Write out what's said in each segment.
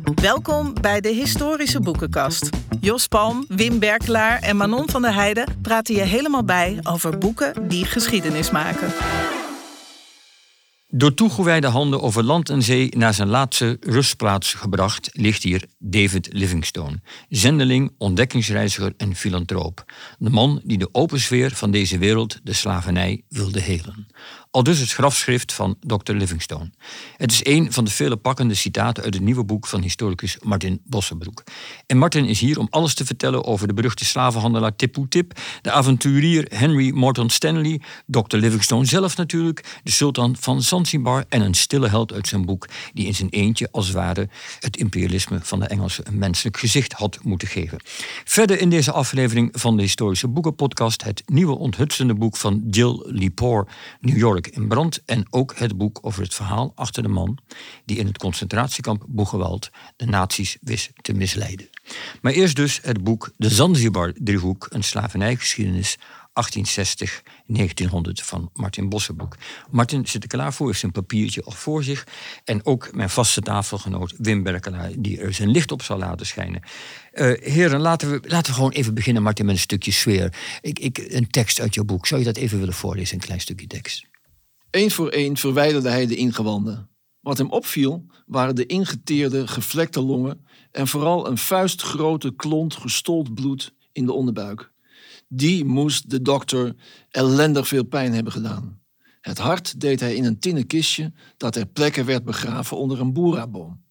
Welkom bij de Historische Boekenkast. Jos Palm, Wim Berkelaar en Manon van der Heijden praten je helemaal bij over boeken die geschiedenis maken. Door toegewijde handen over land en zee naar zijn laatste rustplaats gebracht, ligt hier David Livingstone, zendeling, ontdekkingsreiziger en filantroop. De man die de open sfeer van deze wereld, de slavernij, wilde helen. Al dus het grafschrift van Dr. Livingstone. Het is een van de vele pakkende citaten uit het nieuwe boek van historicus Martin Bossenbroek. En Martin is hier om alles te vertellen over de beruchte slavenhandelaar Tipu Tip, de avonturier Henry Morton Stanley, Dr. Livingstone zelf natuurlijk, de sultan van Zanzibar en een stille held uit zijn boek, die in zijn eentje als het ware het imperialisme van de Engelsen een menselijk gezicht had moeten geven. Verder in deze aflevering van de Historische Boekenpodcast het nieuwe onthutsende boek van Jill Lepore, New York in brand en ook het boek over het verhaal achter de man die in het concentratiekamp Boegewald de nazi's wist te misleiden. Maar eerst dus het boek De Zanzibar-driehoek, een slavernijgeschiedenis 1860-1900 van Martin Bossenboek. Martin zit er klaar voor, heeft zijn papiertje al voor zich. En ook mijn vaste tafelgenoot Wim Berkelaar, die er zijn licht op zal laten schijnen. Uh, heren, laten we, laten we gewoon even beginnen, Martin, met een stukje sfeer. Ik, ik, een tekst uit jouw boek. Zou je dat even willen voorlezen, een klein stukje tekst? Eén voor één verwijderde hij de ingewanden. Wat hem opviel waren de ingeteerde, gevlekte longen en vooral een vuistgrote klont gestold bloed in de onderbuik. Die moest de dokter ellendig veel pijn hebben gedaan. Het hart deed hij in een tinnen kistje dat ter plekke werd begraven onder een boeraboom.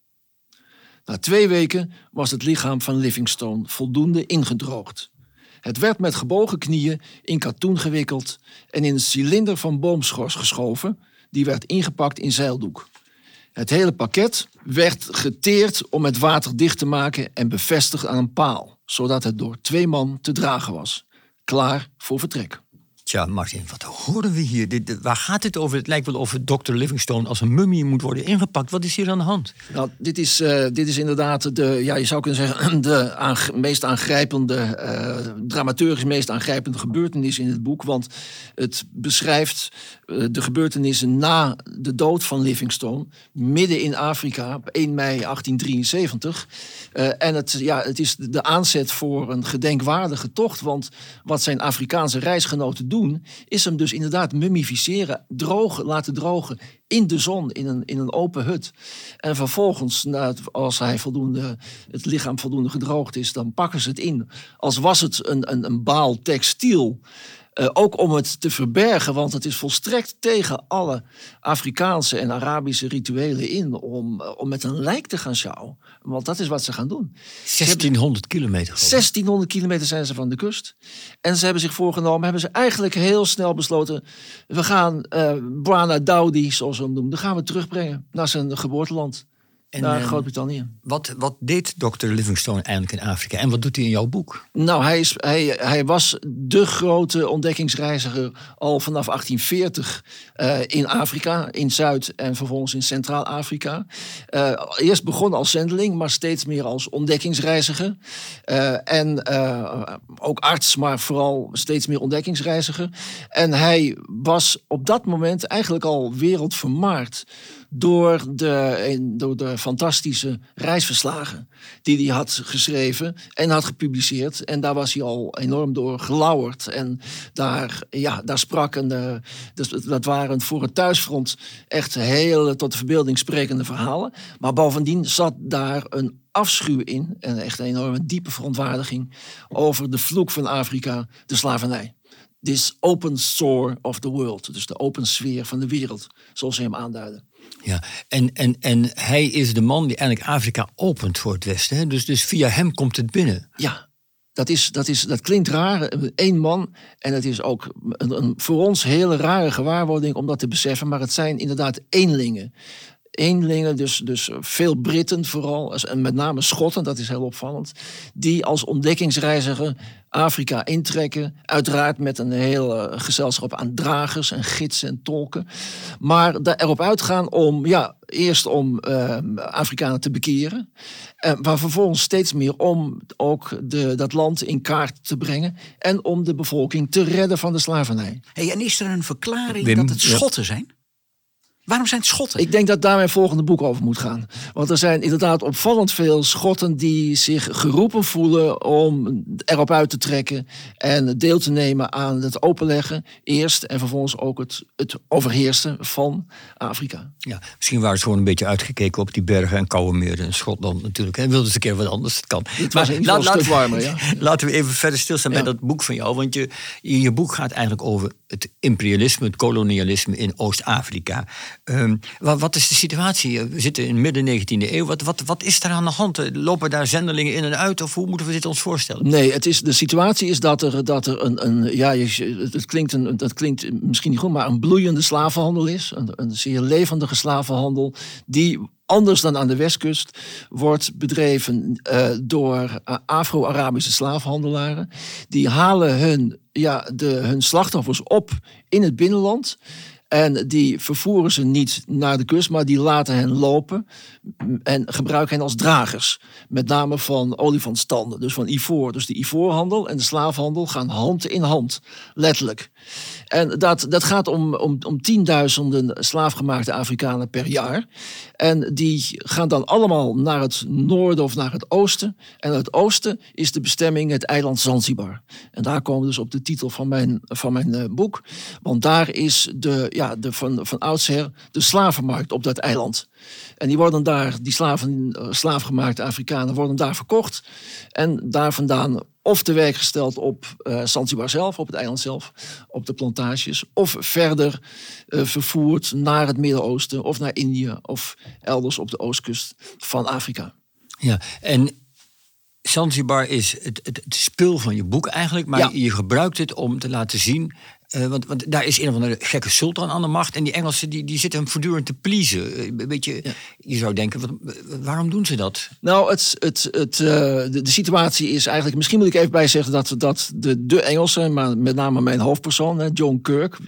Na twee weken was het lichaam van Livingstone voldoende ingedroogd. Het werd met gebogen knieën in katoen gewikkeld en in een cilinder van boomschors geschoven, die werd ingepakt in zeildoek. Het hele pakket werd geteerd om het water dicht te maken en bevestigd aan een paal, zodat het door twee man te dragen was, klaar voor vertrek. Tja, Martin, wat horen we hier? Dit, waar gaat het over? Het lijkt wel of Dr. Livingstone als een mummie moet worden ingepakt. Wat is hier aan de hand? Nou, dit is, uh, dit is inderdaad de, ja, je zou kunnen zeggen, de meest aangrijpende, uh, dramaturgisch meest aangrijpende gebeurtenis in het boek. Want het beschrijft uh, de gebeurtenissen na de dood van Livingstone, midden in Afrika, op 1 mei 1873. en het, ja, het is de aanzet voor een gedenkwaardige tocht. Want wat zijn Afrikaanse reisgenoten doen is hem dus inderdaad mummificeren, drogen, laten drogen in de zon, in een, in een open hut. En vervolgens, als hij voldoende, het lichaam voldoende gedroogd is, dan pakken ze het in. Als was het een, een, een baal textiel. Uh, ook om het te verbergen, want het is volstrekt tegen alle Afrikaanse en Arabische rituelen in om, uh, om met een lijk te gaan sjouwen. Want dat is wat ze gaan doen. 1600 kilometer. 1600 kilometer zijn ze van de kust. En ze hebben zich voorgenomen, hebben ze eigenlijk heel snel besloten. We gaan uh, Bwana Daudi, zoals we hem noemen, gaan we terugbrengen naar zijn geboorteland. En, naar ehm, Groot-Brittannië. Wat, wat deed Dr. Livingstone eigenlijk in Afrika en wat doet hij in jouw boek? Nou, hij, is, hij, hij was de grote ontdekkingsreiziger al vanaf 1840 uh, eh, in Afrika, in Zuid- en vervolgens in Centraal-Afrika. Uh, eerst begon als zendeling, maar steeds meer als ontdekkingsreiziger. Uh, en ook arts, maar vooral steeds meer ontdekkingsreiziger. En hij was op dat moment eigenlijk al wereldvermaard door de, door de fantastische reisverslagen die hij had geschreven en had gepubliceerd. En daar was hij al enorm door gelauwerd. En daar, ja, daar sprak een, uh, dat waren voor het thuisfront echt hele tot de verbeelding sprekende verhalen. Maar bovendien zat daar een afschuw in, en echt een enorme diepe verontwaardiging over de vloek van Afrika, de slavernij. This open sore of the world, dus de open sfeer van de wereld, zoals ze hem aanduiden. Ja, en, en, en hij is de man die eigenlijk Afrika opent voor het Westen. Hè? Dus, dus via hem komt het binnen. Ja, dat, is, dat, is, dat klinkt raar, één man. En het is ook een, een, voor ons hele rare gewaarwording om dat te beseffen. Maar het zijn inderdaad eenlingen eenlingen, dus, dus veel Britten vooral, en met name Schotten, dat is heel opvallend, die als ontdekkingsreiziger Afrika intrekken. Uiteraard met een heel uh, gezelschap aan dragers en gidsen en tolken. Maar erop uitgaan om, ja, eerst om uh, Afrikanen te bekeren. Uh, maar vervolgens steeds meer om ook de, dat land in kaart te brengen. En om de bevolking te redden van de slavernij. Hey, en is er een verklaring dat het Schotten zijn? Waarom zijn het Schotten? Ik denk dat daar mijn volgende boek over moet gaan. Want er zijn inderdaad opvallend veel Schotten die zich geroepen voelen om erop uit te trekken en deel te nemen aan het openleggen eerst en vervolgens ook het, het overheersen van Afrika. Ja, misschien waren ze gewoon een beetje uitgekeken op die bergen en koude meren in Schotland natuurlijk. En wilden ze een keer wat anders. Het kan. Het stuk warmer, ja. Laten we even verder stilstaan Ja. bij dat boek van jou. Want je, je boek gaat eigenlijk over het imperialisme, het kolonialisme in Oost-Afrika. Ehm, wat, wat is de situatie? We zitten in midden 19e eeuw. Wat, wat, wat is er aan de hand? Lopen daar zendelingen in en uit? Of hoe moeten we dit ons voorstellen? Nee, het is, de situatie is dat er, dat er een, een ja, het klinkt een, dat klinkt misschien niet goed, maar een bloeiende slavenhandel is. Een, een zeer levendige slavenhandel die anders dan aan de westkust wordt bedreven eh, door eh, Afro-Arabische slavenhandelaren. Die halen hun, ja, de, hun slachtoffers op in het binnenland. En die vervoeren ze niet naar de kust, maar die laten hen lopen en gebruiken hen als dragers. Met name van olifantstanden, dus van ivoor. Dus de ivoorhandel en de slaafhandel gaan hand in hand, letterlijk. En dat, dat gaat om, om, om tienduizenden slaafgemaakte Afrikanen per jaar. En die gaan dan allemaal naar het noorden of naar het oosten. En het oosten is de bestemming het eiland Zanzibar. En daar komen we dus op de titel van mijn, van mijn eh, boek. Want daar is de, de, van, van oudsher de slavenmarkt op dat eiland. En die worden daar, die slaven, eh, slaafgemaakte Afrikanen worden daar verkocht. En daar vandaan of te werk gesteld op eh Zanzibar zelf, op het eiland zelf, op de plantages. Of verder eh, vervoerd naar het Midden-Oosten of naar Indië of elders op de oostkust van Afrika. Ja, en Zanzibar is het, het, het spul van je boek eigenlijk, maar Ja. je gebruikt het om te laten zien. Eh, want, want daar is een of andere gekke sultan aan de macht. En die Engelsen die, die zitten hem voortdurend te pleasen. Eh, Een beetje, Je zou denken, wat, waarom doen ze dat? Nou, het, het, het, eh, de, de situatie is eigenlijk. Misschien moet ik even bijzeggen dat, dat de, de Engelsen, maar met name mijn hoofdpersoon, John Kirk,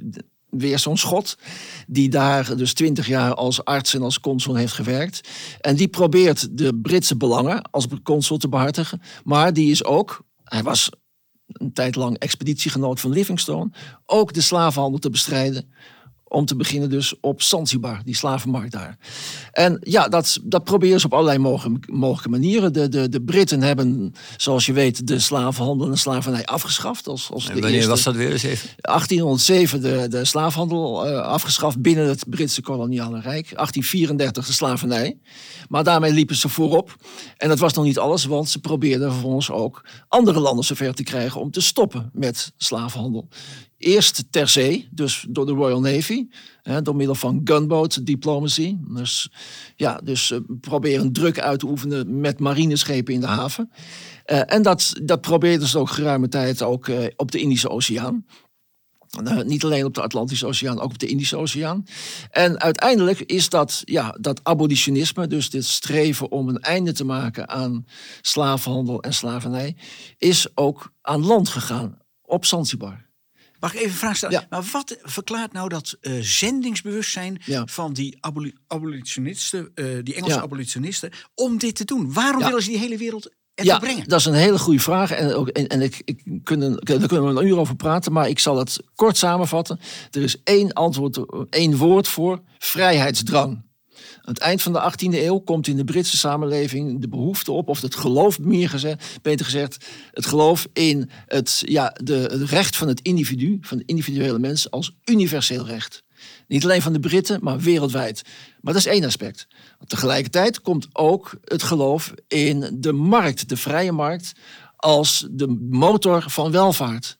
weer zo'n schot, die daar dus twintig jaar als arts en als consul heeft gewerkt. En die probeert de Britse belangen als consul te behartigen. Maar die is ook, hij was een tijd lang expeditiegenoot van Livingstone, ook de slavenhandel te bestrijden. Om te beginnen dus op Zanzibar, die slavenmarkt daar. En ja, dat, dat proberen ze op allerlei mogelijke, mogelijke manieren. De, de, de Britten hebben, zoals je weet, de slavenhandel en slavernij afgeschaft. Als, als de En wanneer eerste- was dat weer eens even? 1807 de, de slaafhandel eh, afgeschaft binnen het Britse koloniale rijk. 1834 de slavernij. Maar daarmee liepen ze voorop. En dat was nog niet alles, want ze probeerden vervolgens ook andere landen zover te krijgen om te stoppen met slavenhandel. Eerst ter zee, dus door de Royal Navy, hè, door middel van gunboat diplomacy. Dus, ja, dus eh, proberen druk uit te oefenen met marineschepen in de haven. Eh, en dat, dat probeerden ze ook geruime tijd ook eh, op de Indische Oceaan. Niet alleen op de Atlantische Oceaan, ook op de Indische Oceaan. En uiteindelijk is dat, ja, dat abolitionisme, dus dit streven om een einde te maken aan slavenhandel en slavernij, is ook aan land gegaan op Zanzibar. Mag ik even een vraag stellen? Ja. Maar wat verklaart nou dat eh, zendingsbewustzijn Ja. van die aboli- abolitionisten, eh, die Engelse Ja. abolitionisten, om dit te doen? Waarom willen ze die hele wereld Ja, brengen? dat is een hele goede vraag. En, ook, en, en ik, ik kunnen, daar kunnen we een uur over praten, maar ik zal het kort samenvatten. Er is één antwoord, één woord voor: vrijheidsdrang. Aan het eind van de 18e eeuw komt in de Britse samenleving de behoefte op, of het geloof, meer gezegd, beter gezegd, het geloof in het, ja, de, het recht van het individu, van de individuele mens, als universeel recht. Niet alleen van de Britten, maar wereldwijd. Maar dat is één aspect. Tegelijkertijd komt ook het geloof in de markt, de vrije markt, als de motor van welvaart.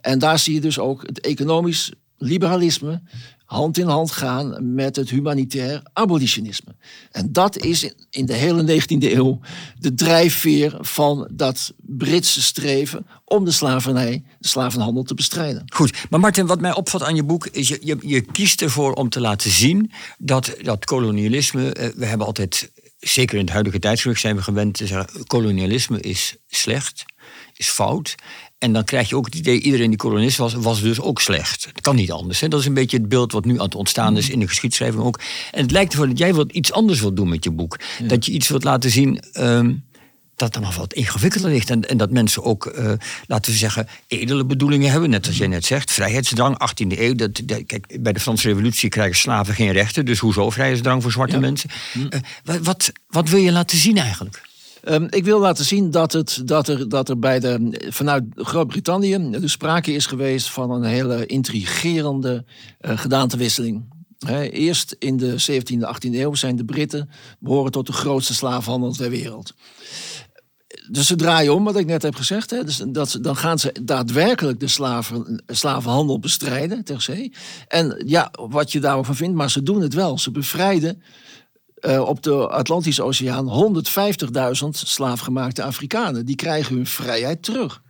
En daar zie je dus ook het economisch liberalisme hand in hand gaan met het humanitair abolitionisme. En dat is in- de hele 19e eeuw de drijfveer van dat Britse streven om de slavernij, de slavenhandel te bestrijden. Goed, maar Martin, wat mij opvalt aan je boek is je, je, je kiest ervoor om te laten zien dat dat kolonialisme, eh, we hebben altijd, zeker in het huidige tijdschrift zijn we gewend te zeggen, kolonialisme is slecht, is fout. En dan krijg je ook het idee, iedereen die kolonist was, was dus ook slecht. Het kan niet anders. Hè? Dat is een beetje het beeld wat nu aan het ontstaan is in de geschiedschrijving ook. En het lijkt ervoor dat jij wat iets anders wilt doen met je boek. Dat je iets wilt laten zien. ehm, dat er nog wat ingewikkelder ligt. En, en dat mensen ook, eh, laten we zeggen, edele bedoelingen hebben. Net als jij net zegt, vrijheidsdrang, 18e eeuw. Dat, dat- kijk, bij de Franse revolutie krijgen slaven geen rechten. Dus hoezo vrijheidsdrang voor zwarte mensen? Eh, wa- wat, wat wil je laten zien eigenlijk? Ehm, ik wil laten zien dat, het, dat, er, dat er bij de, vanuit Groot-Brittannië dus sprake is geweest van een hele intrigerende eh, gedaantewisseling. Eerst in de 17e, 18e eeuw zijn de Britten behoren tot de grootste slavenhandel ter wereld. Dus ze draaien om, wat ik net heb gezegd. Dus dat, dan gaan ze daadwerkelijk de slaven, slavenhandel bestrijden ter zee. En ja, wat je daarover vindt, maar ze doen het wel. Ze bevrijden eh, op de Atlantische Oceaan 150.000 slaafgemaakte Afrikanen. Die krijgen hun vrijheid terug.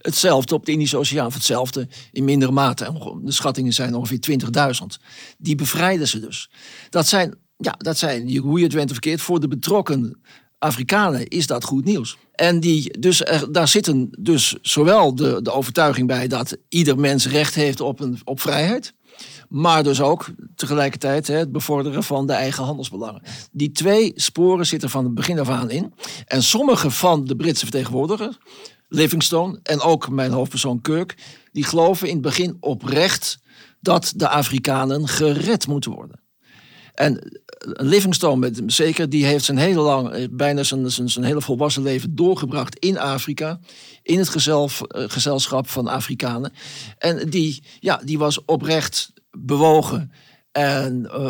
Hetzelfde op de Indische Oceaan, of hetzelfde in mindere mate. De schattingen zijn ongeveer 20.000. Die bevrijden ze dus. Dat zijn, ja, dat zijn, hoe je het went of verkeerd, voor de betrokken Afrikanen is dat goed nieuws. En die, dus daar zitten dus zowel de, de overtuiging bij dat ieder mens recht heeft op, een, op vrijheid. Maar dus ook tegelijkertijd het bevorderen van de eigen handelsbelangen. Die twee sporen zitten van het begin af aan in. En sommige van de Britse vertegenwoordigers, Livingstone en ook mijn hoofdpersoon Kirk, die geloven in het begin oprecht dat de Afrikanen gered moeten worden. En eh, Livingstone, met, zeker, die heeft zijn hele lang, eh, bijna zijn, zijn, hele volwassen leven doorgebracht in Afrika. In het eh, gezelschap van Afrikanen. En die, ja, die was oprecht bewogen. En eh,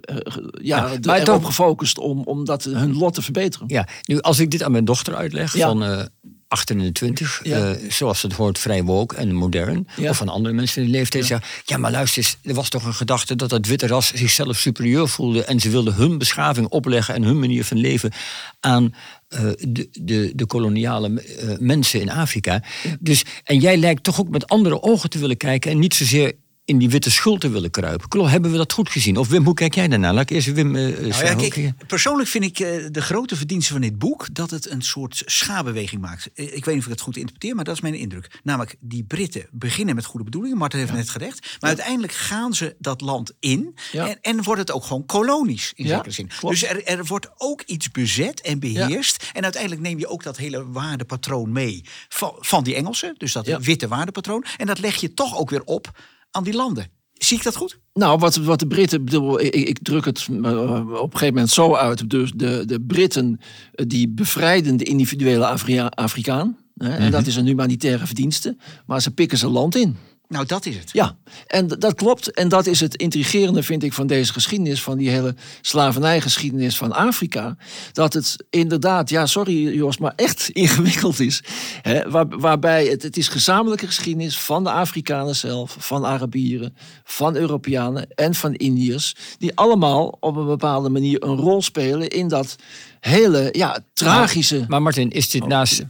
eh, ja, Ja, maar erop toch- gefocust om, om dat, hun lot te verbeteren. Ja, nu als ik dit aan mijn dochter uitleg Ja. van eh 28, Ja. eh, zoals het hoort, vrij woke en modern, of van andere mensen in de leeftijd, ja. ja, maar luister eens, er was toch een gedachte dat dat witte ras zichzelf superieur voelde en ze wilden hun beschaving opleggen en hun manier van leven aan eh, de, de, de koloniale eh, mensen in Afrika. Dus, en jij lijkt toch ook met andere ogen te willen kijken en niet zozeer in die witte schuld te willen kruipen. Klopt, hebben we dat goed gezien? Of Wim, hoe kijk jij daarnaar? Laat ik eerst Wim eh Nou ja, zeggen. kijk, persoonlijk vind ik eh, de grote verdienste van dit boek dat het een soort schaarbeweging maakt. Eh, Ik weet niet of ik het goed interpreteer, maar dat is mijn indruk. Namelijk, die Britten beginnen met goede bedoelingen, Martin heeft net gezegd. Maar uiteindelijk gaan ze dat land in Ja. en, en wordt het ook gewoon kolonisch in Ja, zekere zin. klopt. Dus er, er wordt ook iets bezet en beheerst. En uiteindelijk neem je ook dat hele waardepatroon mee van, van die Engelsen. Dus dat Ja. witte waardepatroon. En dat leg je toch ook weer op aan die landen. Zie ik dat goed? Nou, wat, wat de Britten, bedoel, ik, ik druk het eh, op een gegeven moment zo uit. Dus de, de Britten eh, die bevrijden de individuele Afrikaan. Hè, En dat is een humanitaire verdienste. Maar ze pikken zijn land in. Nou, dat is het. Ja, en dat klopt. En dat is het intrigerende, vind ik, van deze geschiedenis, van die hele slavernijgeschiedenis van Afrika. Dat het inderdaad, ja, sorry Jos, maar echt ingewikkeld is. Hè, waar, waarbij het, het is gezamenlijke geschiedenis van de Afrikanen zelf, van Arabieren, van Europeanen en van Indiërs. Die allemaal op een bepaalde manier een rol spelen in dat hele, ja, tragische. Maar Martin, is dit naast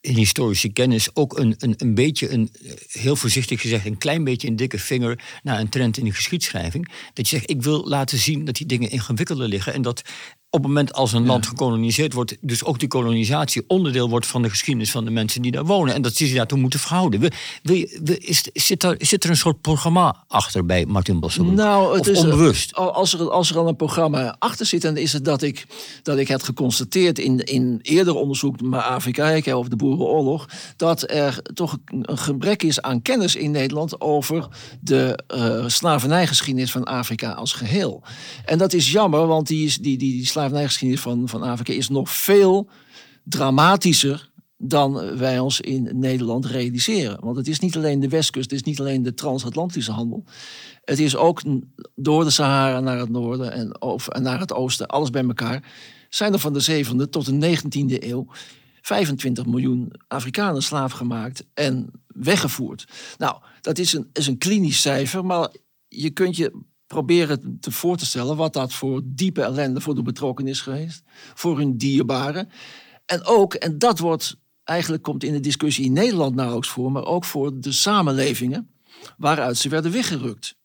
in historische kennis ook een, een, een beetje, een, heel voorzichtig gezegd, een klein beetje een dikke vinger naar een trend in de geschiedschrijving? Dat je zegt, ik wil laten zien dat die dingen ingewikkelder liggen en dat op het moment als een land gekoloniseerd wordt, dus ook die kolonisatie onderdeel wordt van de geschiedenis van de mensen die daar wonen en dat ze zich daartoe moeten verhouden. Wil je- wil- is, zit, er, zit er een soort programma achter bij Martin Bosselbroek? Nou, het of is onbewust? al- Als er, als er al een programma achter zit, dan is het dat ik, dat ik heb geconstateerd in, in eerder onderzoek naar Afrika, ik heb over de Boerenoorlog, dat er toch een gebrek is aan kennis in Nederland over de eh slavernijgeschiedenis van Afrika als geheel. En dat is jammer, want die, is, die, die, die slavernijgeschiedenis van, van Afrika is nog veel dramatischer dan wij ons in Nederland realiseren. Want het is niet alleen de westkust, het is niet alleen de transatlantische handel. Het is ook door de Sahara naar het noorden en of, en naar het oosten, alles bij elkaar. Zijn er van de 7e tot de 19e eeuw 25 miljoen Afrikanen slaaf gemaakt en weggevoerd. Nou, dat is een, is een klinisch cijfer, maar je kunt je proberen te voor te stellen wat dat voor diepe ellende voor de betrokkenen is geweest, voor hun dierbaren. En ook, en dat wordt eigenlijk komt in de discussie in Nederland nauwelijks voor, maar ook voor de samenlevingen waaruit ze werden weggerukt.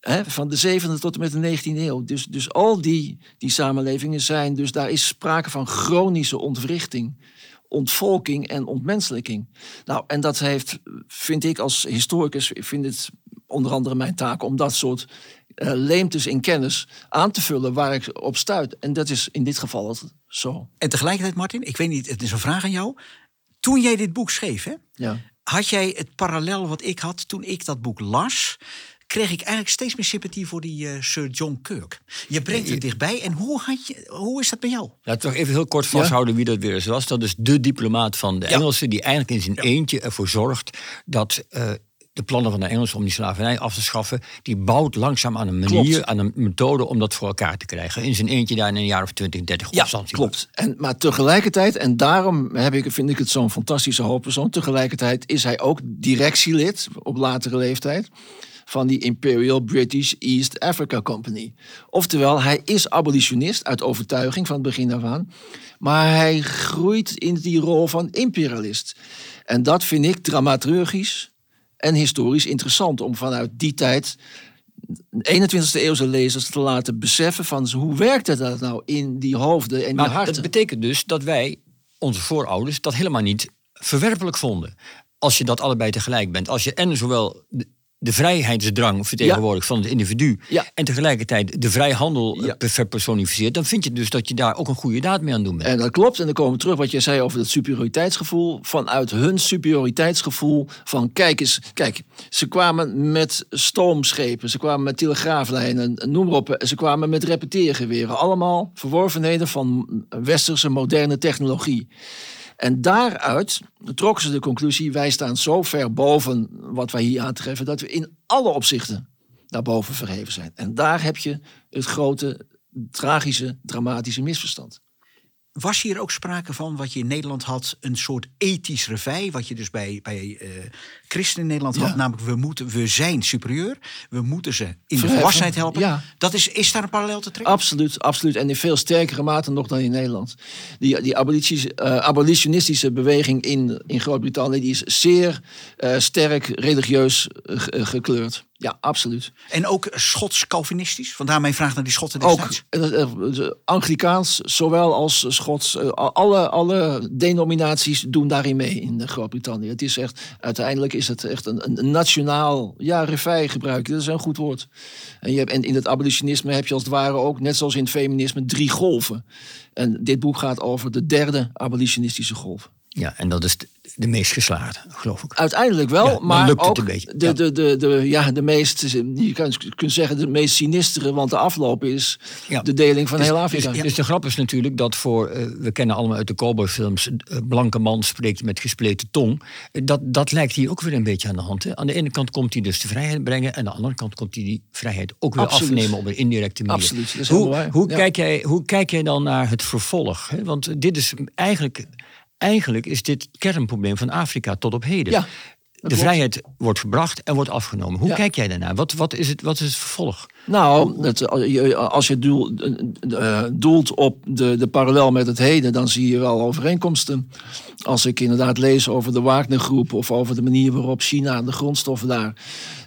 Hè, van de zevende tot en met de 19e eeuw. Dus, dus al die, die samenlevingen zijn, dus daar is sprake van chronische ontwrichting, ontvolking en ontmenselijking. Nou, en dat heeft, vind ik als historicus, vind het onder andere mijn taak om dat soort uh, leemtes in kennis aan te vullen waar ik op stuit. En dat is in dit geval het zo. En tegelijkertijd, Martin, ik weet niet, het is een vraag aan jou. Toen jij dit boek schreef, hè, Ja. had jij het parallel wat ik had toen ik dat boek las? Kreeg ik eigenlijk steeds meer sympathie voor die eh, Sir John Kirk. Je brengt het dichtbij. En hoe, had je, hoe is dat bij jou? We toch even heel kort vasthouden wie dat weer eens was. Dat is de diplomaat van de Engelsen die eigenlijk in zijn eentje ervoor zorgt dat eh, de plannen van de Engelsen om die slavernij af te schaffen, die bouwt langzaam aan een manier, Klopt. aan een methode om dat voor elkaar te krijgen. In zijn eentje daar in een jaar of 20, 30 Ja, opstand. klopt. En, maar tegelijkertijd, en daarom heb ik, vind ik het zo'n fantastische hoofdpersoon. Tegelijkertijd is hij ook directielid op latere leeftijd van die Imperial British East Africa Company. Oftewel, hij is abolitionist uit overtuiging van het begin af aan. Maar hij groeit in die rol van imperialist. En dat vind ik dramaturgisch en historisch interessant om vanuit die tijd 21e eeuwse lezers te laten beseffen van hoe werkte dat nou in die hoofden en die Maar harten. dat betekent dus dat wij, onze voorouders, dat helemaal niet verwerpelijk vonden. Als je dat allebei tegelijk bent. Als je en zowel de, vrijheidsdrang vertegenwoordigt van het individu... Ja. en tegelijkertijd de vrijhandel Ja. verpersonificeert... dan vind je dus dat je daar ook een goede daad mee aan doen bent. En dat klopt. En dan komen we terug wat jij zei over het superioriteitsgevoel. Vanuit hun superioriteitsgevoel van kijk eens, kijk, ze kwamen met stoomschepen, ze kwamen met telegraaflijnen, noem maar op. Ze kwamen met repeteergeweren. Allemaal verworvenheden van westerse moderne technologie. En daaruit trokken ze de conclusie, wij staan zo ver boven wat wij hier aantreffen, dat we in alle opzichten daarboven verheven zijn. En daar heb je het grote, tragische, dramatische misverstand. Was hier ook sprake van wat je in Nederland had, een soort ethisch revij, wat je dus bij, bij eh, christenen in Nederland had, Ja. namelijk we, moeten, we zijn superieur, we moeten ze in de volwassenheid helpen. Ja. Dat is, is daar een parallel te trekken? Absoluut, absoluut. En in veel sterkere mate nog dan in Nederland. Die, die eh, abolitionistische beweging in, in Groot-Brittannië die is zeer eh, sterk religieus eh, ge- gekleurd. Ja, absoluut. En ook Schots-Calvinistisch? Vandaar mijn vraag naar die Schotten Ook destijds. eh, Anglikaans, zowel als Schots. alle, alle denominaties doen daarin mee in Groot-Brittannië. Het is echt, uiteindelijk is het echt een, een nationaal, ja, revij gebruiken. Dat is een goed woord. En, je hebt, en in het abolitionisme heb je als het ware ook, net zoals in het feminisme, drie golven. En dit boek gaat over de derde abolitionistische golf. Ja, en dat is de, meest geslaagde, geloof ik. Uiteindelijk wel, Ja, maar ook een beetje, de, ja. de, de, de, ja, de meest, je kunt zeggen, de meest sinistere, want de afloop is Ja. de deling van Dus- heel Afrika. Dus, dus de grap is natuurlijk dat voor, eh, we kennen allemaal uit de cowboyfilms, een blanke man spreekt met gespleten tong. Eh, Dat, dat lijkt hier ook weer een beetje aan de hand. Hè? Aan de ene kant komt hij dus de vrijheid brengen, en aan de andere kant komt hij die vrijheid ook weer Absoluut. afnemen op een indirecte manier. Absoluut, hoe, hoe, kijk jij, hoe kijk jij dan naar het vervolg? Hè? Want dit is eigenlijk, eigenlijk is dit het kernprobleem van Afrika tot op heden. Ja, de vrijheid wordt gebracht en wordt afgenomen. Hoe Ja. kijk jij daarnaar? Wat, wat, is het, wat is het vervolg? Nou, dat, als je eh, doelt op de, de parallel met het heden, dan zie je wel overeenkomsten. Als ik inderdaad lees over de Wagner-groep of over de manier waarop China de grondstoffen daar.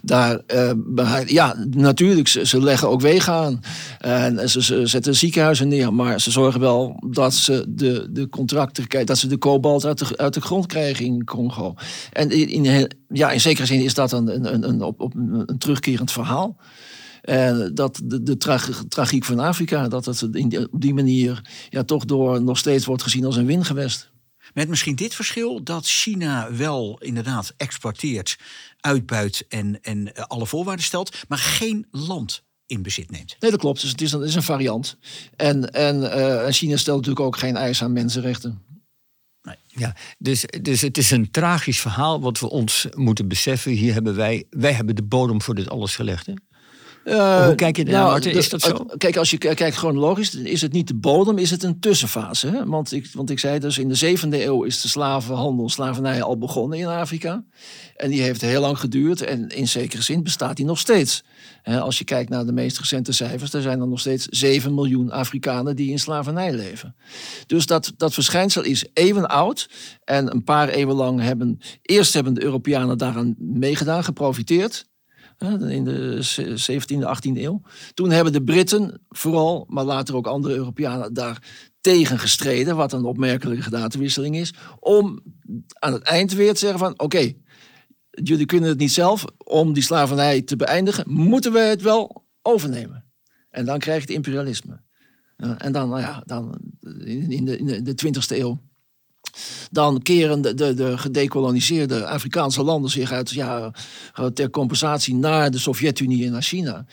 daar eh, ja, natuurlijk, ze, leggen ook wegen aan. En ze, ze zetten ziekenhuizen neer, maar ze zorgen wel dat ze de, de contracten dat ze de kobalt uit de, uit de grond krijgen in Congo. En in, in, ja, in zekere zin is dat een, een, een, op een terugkerend verhaal. En dat de, de trag- tragiek van Afrika, dat het in die- op die manier ja, toch door nog steeds wordt gezien als een wingewest. Met misschien dit verschil dat China wel inderdaad exporteert, uitbuit en, en eh, alle voorwaarden stelt, maar geen land in bezit neemt. Nee, dat klopt. Dus het is een, het is een variant. En, en eh, China stelt natuurlijk ook geen eis aan mensenrechten. Ja, dus, dus het is een tragisch verhaal wat we ons moeten beseffen. Hier hebben wij, wij hebben de bodem voor dit alles gelegd. Hè? Eh, Hoe kijk je Martin? Is de- dat zo? Kijk, als je kijkt chronologisch, is het niet de bodem, is het een tussenfase. Hè? Want, ik, want ik zei dus, in de zevende eeuw is de slavenhandel, slavernij al begonnen in Afrika. En die heeft heel lang geduurd en in zekere zin bestaat die nog steeds. Hè, als je kijkt naar de meest recente cijfers, er zijn er nog steeds 7 miljoen Afrikanen die in slavernij leven. Dus dat, dat verschijnsel is eeuwen oud. En een paar eeuwen lang hebben, eerst hebben de Europeanen daaraan meegedaan, geprofiteerd. In de 17e, 18e eeuw. Toen hebben de Britten vooral, maar later ook andere Europeanen daar tegen gestreden. Wat een opmerkelijke gedatenwisseling is. Om aan het eind weer te zeggen van oké, jullie kunnen het niet zelf. Om die slavernij te beëindigen, moeten we het wel overnemen. En dan krijg je het imperialisme. En dan, nou ja, dan in, de, in de 20e eeuw dan keren de, de, Afrikaanse landen zich uit, ja, ter compensatie naar de Sovjet-Unie en naar China.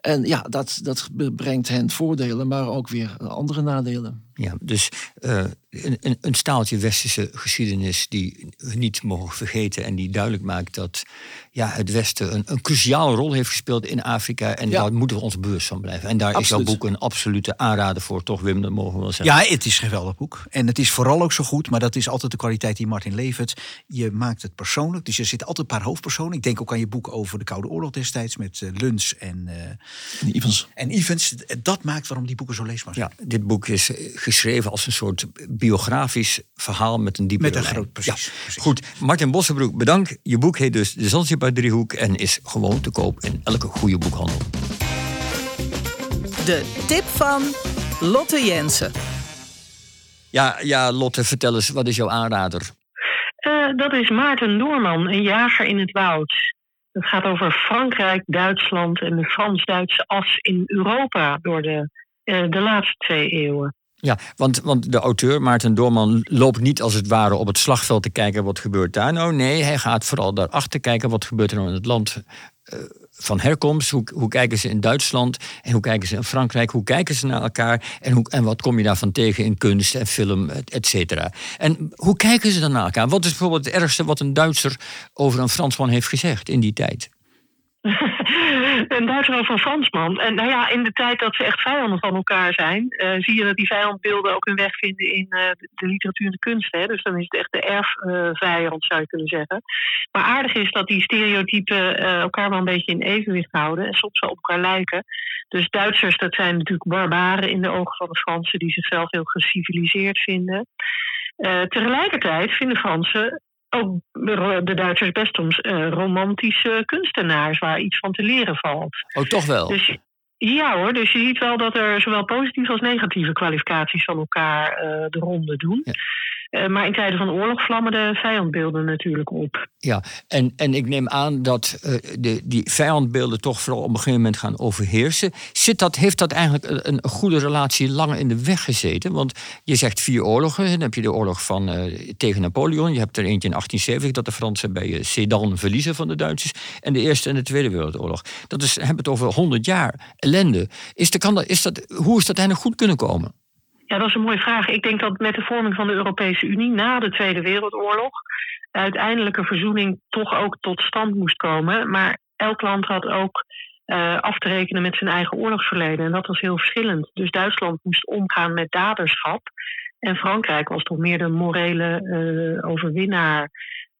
En ja, dat, dat brengt hen voordelen, maar ook weer andere nadelen. Ja, dus uh, een, een, staaltje westerse geschiedenis die we niet mogen vergeten en die duidelijk maakt dat ja, het Westen een, een cruciale rol heeft gespeeld in Afrika en daar moeten we ons bewust van blijven. En daar is jouw boek een absolute aanrader voor, toch Wim, dat mogen we wel zeggen. Ja, het is een geweldig boek. En het is vooral ook zo goed, maar dat is altijd de kwaliteit die Martin levert. Je maakt het persoonlijk, dus er zitten altijd een paar hoofdpersonen. Ik denk ook aan je boek over de Koude Oorlog destijds met uh, Luns en, uh, en Evans. En Evans. Dat maakt waarom die boeken zo leesbaar zijn. Ja, dit boek is geschreven als een soort biografisch verhaal met een diepe Met een groot, precies, ja. Goed, Martin Bossenbroek, bedankt. Je boek heet dus De Zanzibar Driehoek en is gewoon te koop in elke goede boekhandel. De tip van Lotte Jensen. Ja, ja, Lotte, vertel eens, wat is jouw aanrader? Uh, dat is Maarten Doorman, een jager in het woud. Het gaat over Frankrijk, Duitsland en de Frans-Duitse as in Europa door de, uh, de laatste twee eeuwen. Ja, want, want de auteur Maarten Doorman loopt niet als het ware op het slagveld te kijken wat gebeurt daar nou. Nee, hij gaat vooral daarachter kijken wat gebeurt er nou in het land uh, van herkomst. Hoe, hoe kijken ze in Duitsland en hoe kijken ze in Frankrijk? Hoe kijken ze naar elkaar en, hoe, en wat kom je daarvan tegen in kunst en film, et cetera. En hoe kijken ze dan naar elkaar? Wat is bijvoorbeeld het ergste wat een Duitser over een Fransman heeft gezegd in die tijd? een Duitser over een Fransman. En nou ja, in de tijd dat ze echt vijanden van elkaar zijn, uh, zie je dat die vijandbeelden ook hun weg vinden in uh, de, literatuur en de kunst. Hè? Dus dan is het echt de erfvijand, uh, zou je kunnen zeggen. Maar aardig is dat die stereotypen elkaar wel een beetje in evenwicht houden en soms wel op elkaar lijken. Dus Duitsers, dat zijn natuurlijk barbaren in de ogen van de Fransen, die zichzelf heel geciviliseerd vinden. tegelijkertijd vinden Fransen ook de Duitsers best soms uh, romantische kunstenaars waar iets van te leren valt. Oh, toch wel? Dus, ja hoor, dus je ziet wel dat er zowel positieve als negatieve kwalificaties van elkaar uh, de ronde doen. Ja. Uh, maar in tijden van oorlog vlammen de vijandbeelden natuurlijk op. Ja, en, en ik neem aan dat uh, de, die vijandbeelden toch vooral op een gegeven moment gaan overheersen. Zit dat, heeft dat eigenlijk een, goede relatie lang in de weg gezeten? Want je zegt vier oorlogen. Dan heb je de oorlog van, uh, tegen Napoleon. Je hebt er eentje in 1870 dat de Fransen bij Sedan verliezen van de Duitsers. En de Eerste en de Tweede Wereldoorlog. Dat is, hebben het over 100 jaar ellende. Is de, kan dat, is dat, hoe is dat eigenlijk goed kunnen komen? Dat is een mooie vraag. Ik denk dat met de vorming van de Europese Unie na de Tweede Wereldoorlog uiteindelijke verzoening toch ook tot stand moest komen. Maar elk land had ook uh, af te rekenen met zijn eigen oorlogsverleden. En dat was heel verschillend. Dus Duitsland moest omgaan met daderschap. En Frankrijk was toch meer de morele uh, overwinnaar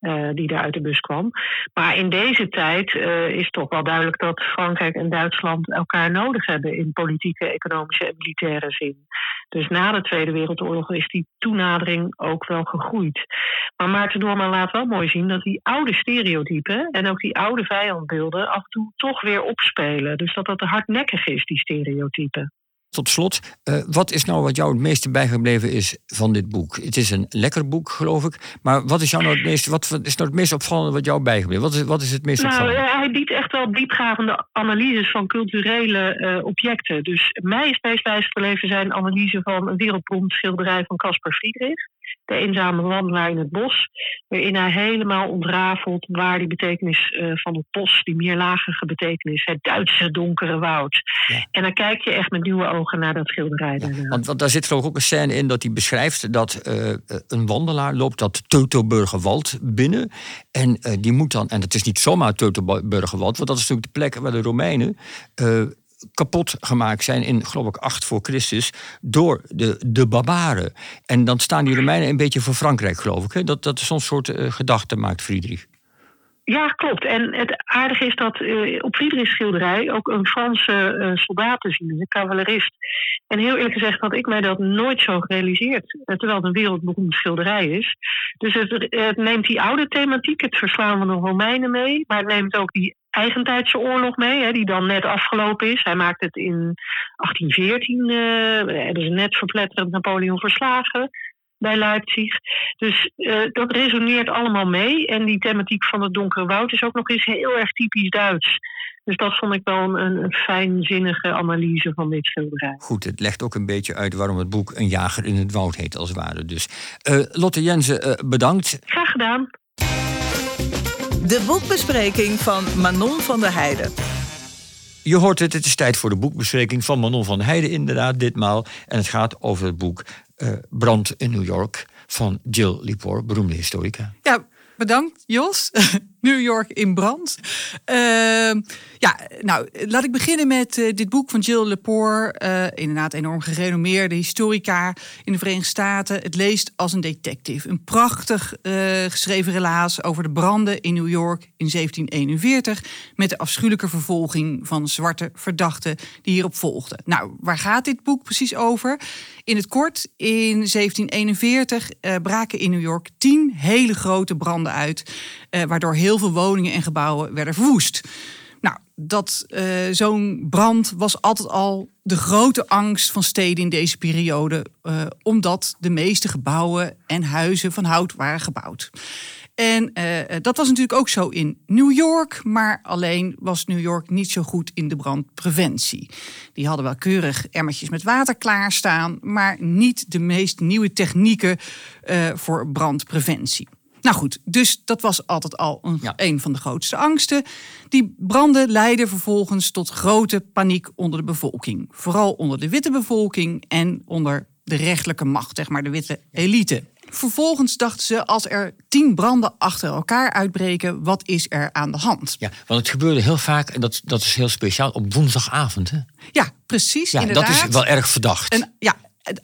uh, die daar uit de bus kwam. Maar in deze tijd is toch wel duidelijk dat Frankrijk en Duitsland elkaar nodig hebben in politieke, economische en militaire zin. Dus na de Tweede Wereldoorlog is die toenadering ook wel gegroeid. Maar Maarten Doorman laat wel mooi zien dat die oude stereotypen en ook die oude vijandbeelden af en toe toch weer opspelen. Dus dat dat hardnekkig is, die stereotypen. Tot slot, uh, wat is nou wat jou het meeste bijgebleven is van dit boek? Het is een lekker boek, geloof ik. Maar wat is, jou nou het meest, wat is nou het meest opvallende wat jou bijgebleven? Wat is, wat is het meest nou, opvallende? Hij biedt echt wel diepgravende analyses van culturele uh, objecten. Dus mij is het meest bijgebleven zijn analyse van een wereldberoemd schilderij van Caspar Friedrich de eenzame wandelaar in het bos. Waarin hij helemaal ontrafelt waar die betekenis uh, van het bos, die meerlagige betekenis, het Duitse donkere woud. Ja. En dan kijk je echt met nieuwe ogen naar dat schilderij. Ja, want, want, daar zit geloof ik ook een scène in dat hij beschrijft dat uh, een wandelaar loopt dat Teutoburgerwald binnen. En uh, die moet dan, en het is niet zomaar Teutoburgerwald, want dat is natuurlijk de plek waar de Romeinen kapot gemaakt zijn in, geloof ik, 8 voor Christus door de, de barbaren. En dan staan die Romeinen een beetje voor Frankrijk, geloof ik. Hè? Dat, dat zo'n soort uh, gedachte maakt, Friedrich. Ja, klopt. En het aardige is dat uh, op Friedrichs schilderij ook een Franse uh, soldaat te zien een cavalerist. En heel eerlijk gezegd had ik mij dat nooit zo gerealiseerd, terwijl het een wereldberoemde schilderij is. Dus het, neemt die oude thematiek, het verslaan van de Romeinen mee, maar het neemt ook die eigentijdse oorlog mee, hè, die dan net afgelopen is. Hij maakt het in 1814, uh, hebben ze net verpletterend Napoleon verslagen. Bij Leipzig. Dus dat resoneert allemaal mee. En die thematiek van het donkere woud is ook nog eens heel erg typisch Duits. Dus dat vond ik wel een, een fijnzinnige analyse van dit schilderij. Goed, het legt ook een beetje uit waarom het boek Een jager in het woud heet, als het ware. Dus uh, Lotte Jensen, uh, bedankt. Graag gedaan. De boekbespreking van Manon van der Heijden. Je hoort het, het is tijd voor de boekbespreking van Manon van der Heijden, inderdaad, ditmaal. En het gaat over het boek Brand in New York van Jill Lepore, beroemde historica. Ja, bedankt Jos. New York in brand. Uh, ja, nou, laat ik beginnen met uh, dit boek van Jill Lepore. Uh, inderdaad, enorm gerenommeerde historica in de Verenigde Staten. Het leest als een detective. Een prachtig eh, geschreven relaas over de branden in New York in 1741. Met de afschuwelijke vervolging van zwarte verdachten die hierop volgden. Nou, waar gaat dit boek precies over? In het kort, in 1741 braken in New York tien hele grote branden uit. Waardoor heel veel woningen en gebouwen werden verwoest. Nou, dat uh, zo'n brand was altijd al de grote angst van steden in deze periode, uh, omdat de meeste gebouwen en huizen van hout waren gebouwd. En uh, dat was natuurlijk ook zo in New York, maar alleen was New York niet zo goed in de brandpreventie. Die hadden wel keurig emmertjes met water klaarstaan, maar niet de meest nieuwe technieken voor brandpreventie. Nou goed, dus dat was altijd al een, een van de grootste angsten. Die branden leidden vervolgens tot grote paniek onder de bevolking. Vooral onder de witte bevolking en onder de rechtelijke macht, zeg maar de witte elite. Vervolgens dachten ze, als er tien branden achter elkaar uitbreken, wat is er aan de hand? Ja, want het gebeurde heel vaak, en dat, dat is heel speciaal, op woensdagavond. Hè? Ja, precies. Ja, inderdaad. dat is wel erg verdacht. En, ja,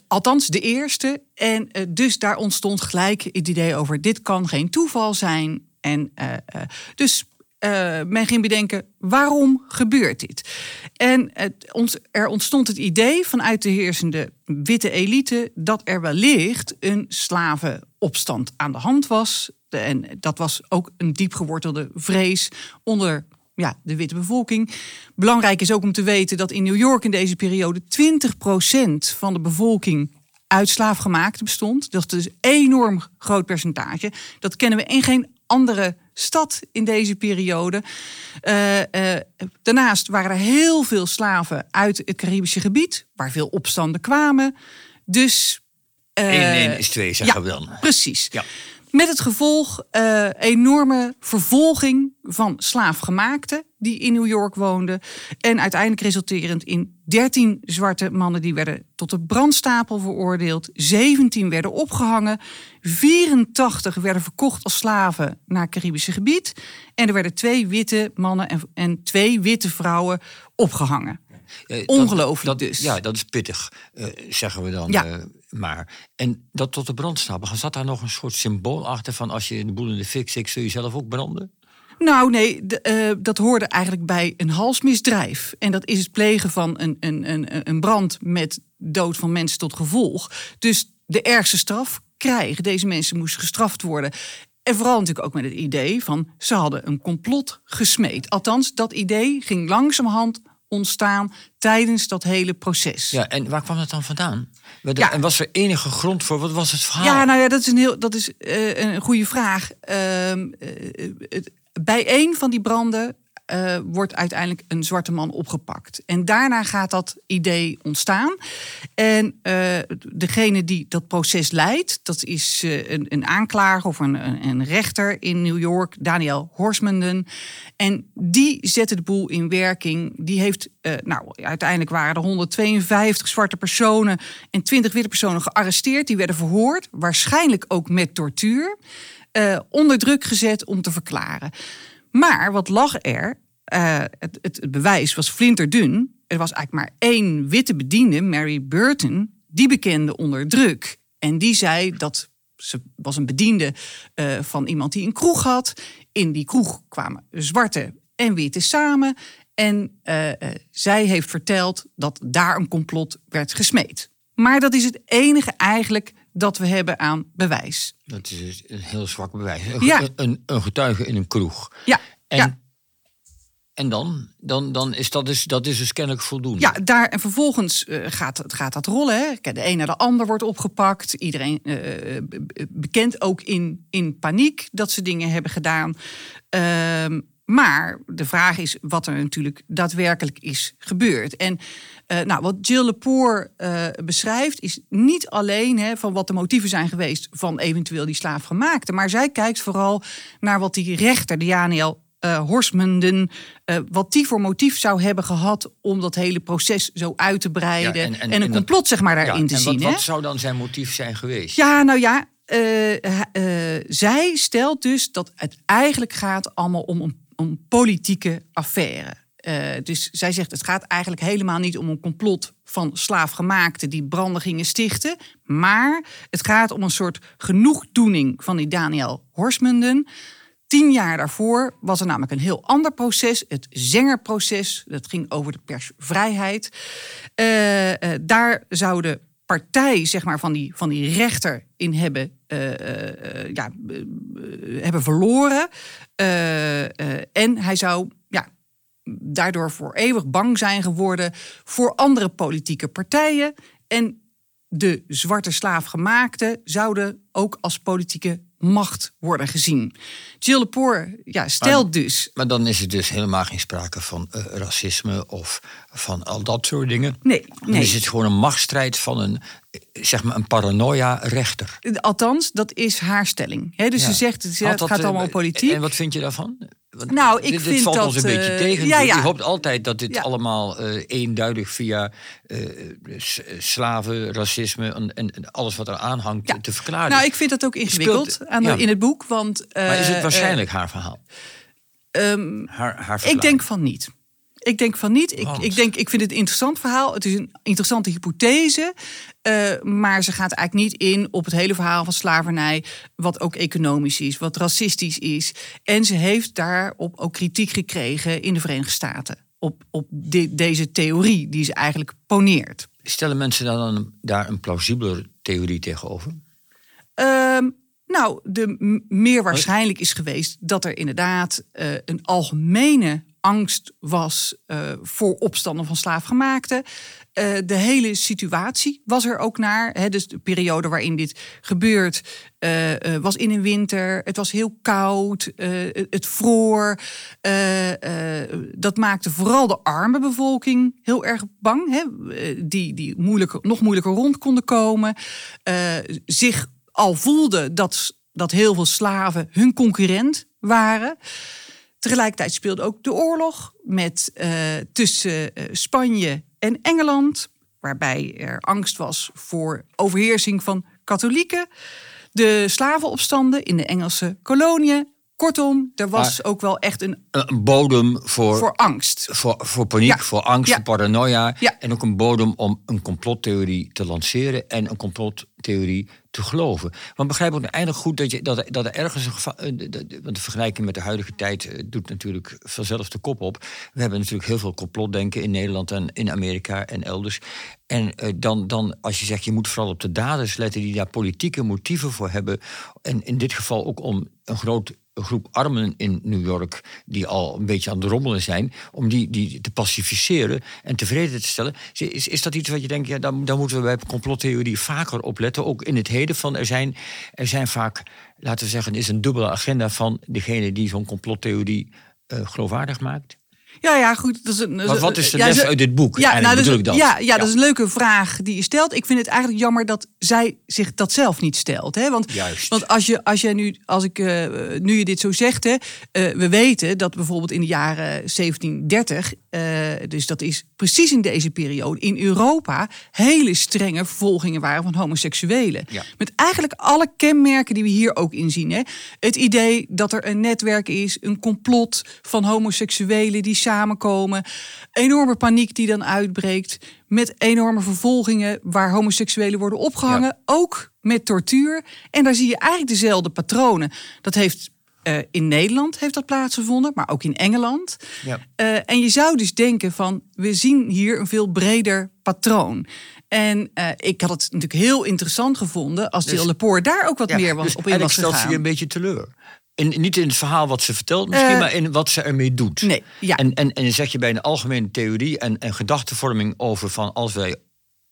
Althans, de eerste. En uh, dus daar ontstond gelijk het idee over: dit kan geen toeval zijn. En uh, uh, dus men ging bedenken: waarom gebeurt dit? En ons, er ontstond het idee vanuit de heersende witte elite dat er wellicht een slavenopstand aan de hand was. En dat was ook een diep gewortelde vrees onder ja, de witte bevolking. Belangrijk is ook om te weten dat in New York in deze periode 20% van de bevolking uit bestond. Dat is dus een enorm groot percentage. Dat kennen we in geen andere stad in deze periode. Uh, uh, daarnaast waren er heel veel slaven uit het Caribische gebied, waar veel opstanden kwamen. Dus. Uh, 1 is 2, zeggen ja, we dan. Precies. Ja. Met het gevolg uh, enorme vervolging van slaafgemaakten die in New York woonden. En uiteindelijk resulterend in 13 zwarte mannen die werden tot de brandstapel veroordeeld. 17 werden opgehangen. 84 werden verkocht als slaven naar het Caribische gebied. En er werden twee witte mannen en, en twee witte vrouwen opgehangen. Uh, Ongelooflijk dus. Ja, dat is pittig, uh, zeggen we dan. Ja. Uh, maar. En dat tot de brandstapel, zat daar nog een soort symbool achter van als je de boel in de fik zit, zul je zelf ook branden? Nou, nee, de, uh, dat hoorde eigenlijk bij een halsmisdrijf. En dat is het plegen van een, een, een, een brand met dood van mensen tot gevolg. Dus de ergste straf krijgen. Deze mensen moesten gestraft worden. En vooral natuurlijk ook met het idee van ze hadden een complot gesmeed. Althans, dat idee ging langzamerhand ontstaan tijdens dat hele proces. Ja, en waar kwam dat dan vandaan? Ja. En was er enige grond voor? Wat was het verhaal? Ja, nou ja, dat is een, heel, dat is, uh, een goede vraag. Uh, uh, bij een van die branden uh, wordt uiteindelijk een zwarte man opgepakt. En daarna gaat dat idee ontstaan. En uh, degene die dat proces leidt, dat is uh, een, een, aanklager of een, een, rechter in New York, Daniel Horsmanden. En die zette de boel in werking. Die heeft, nou, uiteindelijk waren er 152 zwarte personen en 20 witte personen gearresteerd. Die werden verhoord, waarschijnlijk ook met tortuur. onder druk gezet om te verklaren. Maar wat lag er? Uh, het, het, bewijs was flinterdun. Er was eigenlijk maar één witte bediende, Mary Burton, die bekende onder druk. En die zei dat ze was een bediende uh, van iemand die een kroeg had. In die kroeg kwamen zwarte en witte samen. En uh, zij heeft verteld dat daar een complot werd gesmeed. Maar dat is het enige eigenlijk dat we hebben aan bewijs. Dat is een heel zwak bewijs. Ja. Een, een getuige in een kroeg. Ja. En, ja. En dan? dan, dan is dat, dus, dat is dus kennelijk voldoende. Ja, daar en vervolgens uh, gaat, gaat dat rollen. Hè. De een naar de ander wordt opgepakt. Iedereen uh, bekend ook in, in paniek dat ze dingen hebben gedaan. Uh, maar de vraag is wat er natuurlijk daadwerkelijk is gebeurd. En uh, nou, wat Jill Lepore uh, beschrijft is niet alleen hè, van wat de motieven zijn geweest van eventueel die slaafgemaakte. Maar zij kijkt vooral naar wat die rechter, Daniel uh, Horsmenden, uh, wat die voor motief zou hebben gehad om dat hele proces zo uit te breiden ja, en, en, en, een complot dat, zeg maar daarin ja, te en zien. Wat, wat zou dan zijn motief zijn geweest? Ja, nou ja, uh, zij stelt dus dat het eigenlijk gaat allemaal om een, om politieke affaire. dus zij zegt het gaat eigenlijk helemaal niet om een complot van slaafgemaakten die branden gingen stichten. Maar het gaat om een soort genoegdoening van die Daniel Horsmenden Tien jaar daarvoor was er namelijk een heel ander proces, het Zengerproces. Dat ging over de persvrijheid. Uh, uh, daar zou de partij zeg maar, van, die, van die rechter in hebben, uh, ja, hebben verloren. en hij zou ja, daardoor voor eeuwig bang zijn geworden voor andere politieke partijen. En de zwarte slaafgemaakten zouden ook als politieke macht worden gezien. Jill Lepore ja, stelt dus... Maar dan is het dus helemaal geen sprake van uh, racisme of van al dat soort dingen. Nee, Dan is het gewoon een machtsstrijd van een, zeg maar, een paranoia-rechter. Althans, dat is haar stelling. He, dus ja. ze zegt, het, gaat allemaal om politiek. En wat vind je daarvan? Want nou, ik dit, vind dit valt dat, ons een beetje uh, tegen. Ja, ja. Je hoopt altijd dat dit Ja. allemaal uh, eenduidig via uh, slaven, racisme en, en, en alles wat er aanhangt Ja. te verklaren Nou, ik vind dat ook ingewikkeld Speelt- aan in het boek. Want, maar is het eh, waarschijnlijk haar verhaal? eh, ehm, Haar, haar Ik denk van niet. Ik denk van niet. Ik, ik, denk, ik vind het een interessant verhaal. Het is een interessante hypothese. eh, maar ze gaat eigenlijk niet in op het hele verhaal van slavernij. Wat ook economisch is, wat racistisch is. En ze heeft daarop ook kritiek gekregen in de Verenigde Staten. Op, op de- deze theorie die ze eigenlijk poneert. Stellen mensen dan een- daar een plausiebeler theorie tegenover? Ehm, nou, de meer waarschijnlijk is geweest dat er inderdaad eh, een algemene angst was eh, voor opstanden van slaafgemaakten. Eh, de hele situatie was er ook naar. Hè, dus de periode waarin dit gebeurt was in een winter. Het was heel koud. het vroor. dat maakte vooral de arme bevolking heel erg bang. Hè, die die moeilijker, nog moeilijker rond konden komen. zich al voelde dat, dat heel veel slaven hun concurrent waren. Tegelijkertijd speelde ook de oorlog met, eh, tussen eh, Spanje en Engeland, waarbij er angst was voor overheersing van katholieken. De slavenopstanden in de Engelse koloniën. Kortom, er was Maar- ook wel echt een Een bodem voor, voor angst. voor, voor paniek, Ja. voor angst, Ja. voor paranoia. Ja. En ook een bodem om een complottheorie te lanceren en een complottheorie te geloven. Want begrijp ook eindelijk goed dat, je, dat, dat er ergens een geval. eh, Want de vergelijking met de huidige tijd eh, doet natuurlijk vanzelf de kop op. We hebben natuurlijk heel veel complotdenken in Nederland en in Amerika en elders. En eh, dan, dan, als je zegt, je moet vooral op de daders letten die daar politieke motieven voor hebben. En in dit geval ook om een groot groep armen in New York die al een beetje aan het rommelen zijn, om die, die te pacificeren en tevreden te stellen. Is, is dat iets wat je denkt, ja, daar, daar moeten we bij complottheorie vaker op letten, ook in het heden van er zijn, er zijn vaak, laten we zeggen, is een dubbele agenda van degene die zo'n complottheorie eh, geloofwaardig maakt? Ja, ja, goed. Dat is een, Maar wat is de les uit dit boek? Ja, nou, dus, ik dat. Ja, ja, dat is een leuke vraag die je stelt. Ik vind het eigenlijk jammer dat zij zich dat zelf niet stelt. Hè? Want, Juist. want als je, als je nu, als ik, eh, nu je dit zo zegt, hè, eh, we weten dat bijvoorbeeld in de jaren 1730, eh, dus dat is precies in deze periode, in Europa hele strenge vervolgingen waren van homoseksuelen. Ja. Met eigenlijk alle kenmerken die we hier ook in zien. Hè? Het idee dat er een netwerk is, een complot van homoseksuelen die samenkomen. Enorme paniek die dan uitbreekt. Met enorme vervolgingen waar homoseksuelen worden opgehangen. Ook met tortuur. En daar zie je eigenlijk dezelfde patronen. Dat heeft eh, in Nederland heeft dat plaatsgevonden, maar ook in Engeland. Ja. Eh, en je zou dus denken van, we zien hier een veel breder patroon. En eh, ik had het natuurlijk heel interessant gevonden als Dus- Jill Lepore daar ook wat Ja, meer was, dus op in was eigenlijk stelt ze gegaan. je een beetje teleur. In, niet in het verhaal wat ze vertelt, misschien, Eh, maar in wat ze ermee doet. Nee, ja. En, en, en zeg je bij een algemene theorie en, en gedachtenvorming over van als wij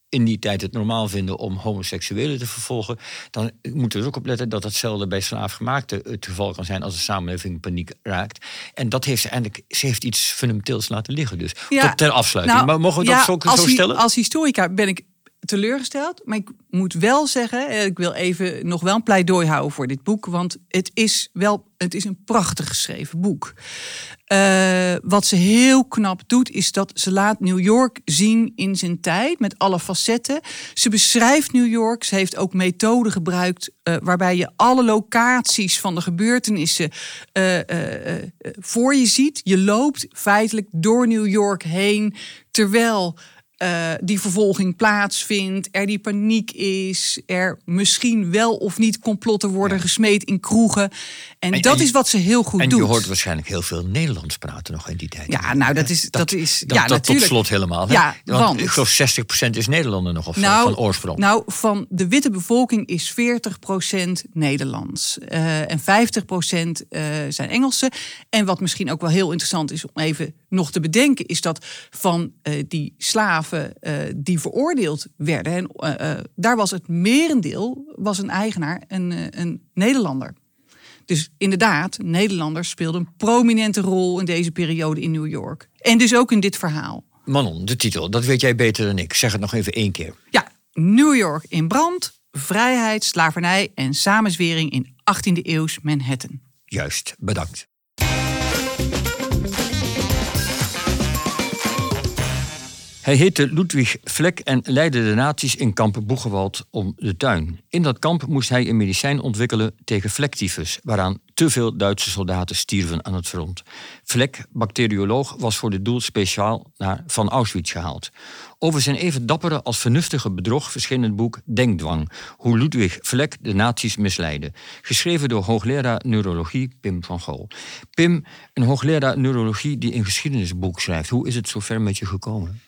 in die tijd het normaal vinden om homoseksuelen te vervolgen, dan moeten we er ook op letten dat hetzelfde bij slaafgemaakte het geval kan zijn als de samenleving in paniek raakt. En dat heeft ze eigenlijk, ze heeft iets fundamenteels laten liggen. Dus Ja, tot ter afsluiting. Nou, maar mogen we ja, dat zo, als zo hi- stellen? Als historica ben ik teleurgesteld. Maar ik moet wel zeggen, eh, ik wil even nog wel een pleidooi houden voor dit boek. Want het is wel het is een prachtig geschreven boek. Eh, wat ze heel knap doet, is dat ze laat New York zien in zijn tijd met alle facetten. Ze beschrijft New York. Ze heeft ook methoden gebruikt eh, waarbij je alle locaties van de gebeurtenissen voor je ziet. Je loopt feitelijk door New York heen terwijl eh, die vervolging plaatsvindt, er die paniek is, er misschien wel of niet complotten worden gesmeed in kroegen. En, En- dat en is wat ze heel goed en doet. je hoort waarschijnlijk heel veel Nederlands praten nog in die tijd. Ja, nou, dat is- dat is- ja, dat tot natuurlijk. slot helemaal. Hè? Ja, want- ik geloof 60% is Nederlander nog of Nou, van oorsprong. Nou, van de witte bevolking is 40% Nederlands. eh, en 50% eh, zijn Engelsen. En wat misschien ook wel heel interessant is om even nog te bedenken, is dat van die slaven eh, die veroordeeld werden, en, eh, eh, daar was het merendeel was een eigenaar, een, een Nederlander. Dus inderdaad, Nederlanders speelden een prominente rol in deze periode in New York. En dus ook in dit verhaal. Manon, de titel, dat weet jij beter dan ik. Zeg het nog even één keer. Ja, New York in brand, vrijheid, slavernij en samenzwering in 18e eeuws Manhattan. Juist, bedankt. Hij heette Ludwig Vlek en leidde de nazi's in kamp Boegewald om de tuin. In dat kamp moest hij een medicijn ontwikkelen tegen vlektyfus, waaraan te veel Duitse soldaten stierven aan het front. Vlek, bacterioloog, was voor dit doel speciaal naar Van Auschwitz gehaald. Over zijn even dappere als vernuftige bedrog verscheen het boek Denkdwang, hoe Ludwig Vlek de nazi's misleidde. Geschreven door hoogleraar neurologie Pim van Gol. Pim, een hoogleraar neurologie die een geschiedenisboek schrijft. Hoe is het zover met je gekomen?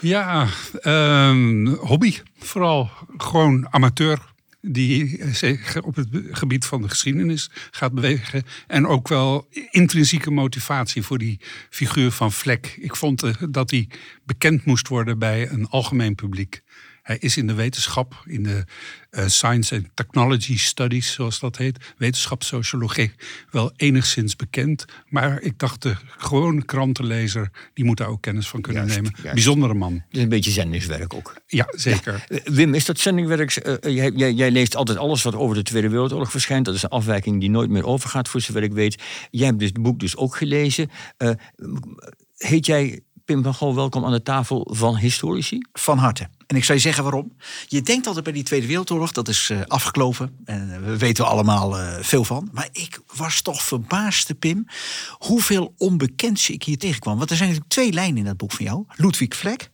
Ja, ehm, hobby. Vooral gewoon amateur. Die zich op het gebied van de geschiedenis gaat bewegen. En ook wel intrinsieke motivatie voor die figuur van Vlek. Ik vond eh, dat hij bekend moest worden bij een algemeen publiek. Hij is in de wetenschap, in de eh, Science and Technology Studies, zoals dat heet, wetenschapssociologie, wel enigszins bekend. Maar ik dacht, de gewone krantenlezer, die moet daar ook kennis van kunnen Juist, nemen. juist. Bijzondere man. Is een beetje zendingswerk ook. Ja, zeker. Eh, Wim, is dat zendingwerk? eh, jij, jij, jij leest altijd alles wat over de Tweede Wereldoorlog verschijnt. Dat is een afwijking die nooit meer overgaat, voor zover ik weet. Jij hebt dit boek dus ook gelezen. Heet jij Pim van Gol welkom aan de tafel van historici? Van harte. En ik zou je zeggen waarom. Je denkt altijd bij die Tweede Wereldoorlog, dat is eh, afgekloven. En eh, we weten allemaal eh, veel van. Maar ik was toch verbaasd, Pim, hoeveel onbekends ik hier tegenkwam. Want er zijn natuurlijk twee lijnen in dat boek van jou. Ludwig Vlek,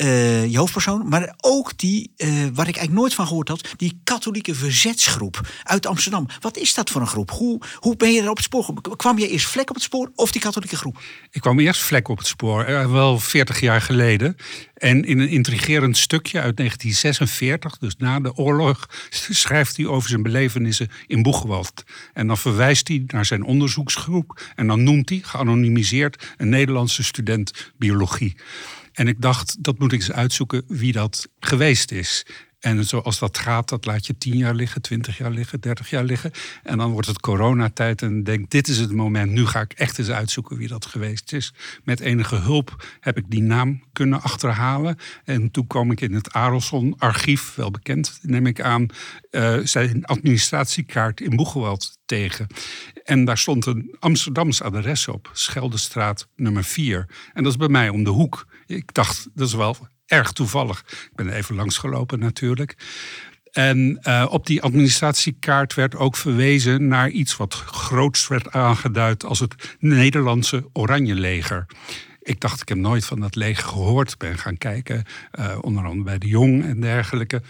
eh, je hoofdpersoon. Maar ook die, eh, waar ik eigenlijk nooit van gehoord had, die katholieke verzetsgroep uit Amsterdam. Wat is dat voor een groep? Hoe, hoe ben je er op het spoor gekomen? Kwam je eerst Vlek op het spoor of die katholieke groep? Ik kwam eerst vlek op het spoor, eh, wel 40 jaar geleden. En in een intrigerend stukje uit 1946, dus na de oorlog, schrijft hij over zijn belevenissen in Boegewald. En dan verwijst hij naar zijn onderzoeksgroep. En dan noemt hij, geanonimiseerd, een Nederlandse student biologie. En ik dacht, dat moet ik eens uitzoeken wie dat geweest is. En zoals dat gaat, dat laat je 10 jaar liggen, 20 jaar liggen, 30 jaar liggen. En dan wordt het coronatijd en denk, dit is het moment. Nu ga ik echt eens uitzoeken wie dat geweest is. Met enige hulp heb ik die naam kunnen achterhalen. En toen kwam ik in het Arelson-archief, wel bekend, neem ik aan, eh, zijn administratiekaart in Boegewald tegen. En daar stond een Amsterdams adres op, Scheldestraat nummer 4. En dat is bij mij om de hoek. Ik dacht, dat is wel erg toevallig. Ik ben even langsgelopen natuurlijk. En eh, op die administratiekaart werd ook verwezen naar iets wat groots werd aangeduid als het Nederlandse Oranje Leger. Ik dacht, ik heb nooit van dat leger gehoord. Ben gaan kijken, eh, onder andere bij de Jong en dergelijke.